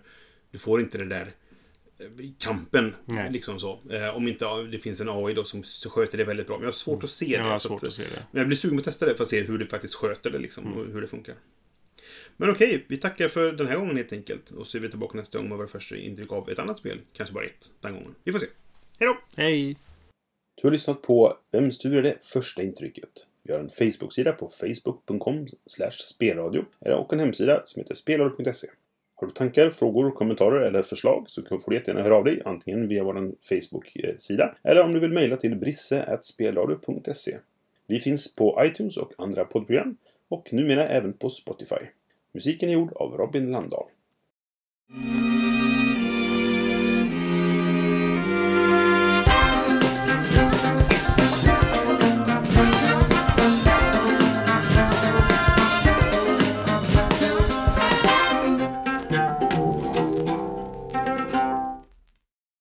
du får inte det där kampen. Nej. Liksom så. Eh, om inte ja, det finns en AI då som sköter det väldigt bra. Men jag har svårt att se det. Jag har svårt att- att se det. men jag blir sugen på att testa det för att se hur det faktiskt sköter det liksom, Mm. och hur det funkar. Men okej, vi tackar för den här gången helt enkelt. Och så är vi tillbaka nästa gång med våra första intryck av ett annat spel. Kanske bara ett den gången. Vi får se. Hej då! Hej! Du har lyssnat på Vem studerar det första intrycket? Vi har en Facebook-sida på facebook.com spelradio och en hemsida som heter spelradio.se. Har du tankar, frågor, kommentarer eller förslag så får du jättegärna höra av dig antingen via vår Facebook-sida eller om du vill mejla till brisse.spelradio.se. Vi finns på iTunes och andra poddprogram och numera även på Spotify. Musiken är gjord av Robin Landahl.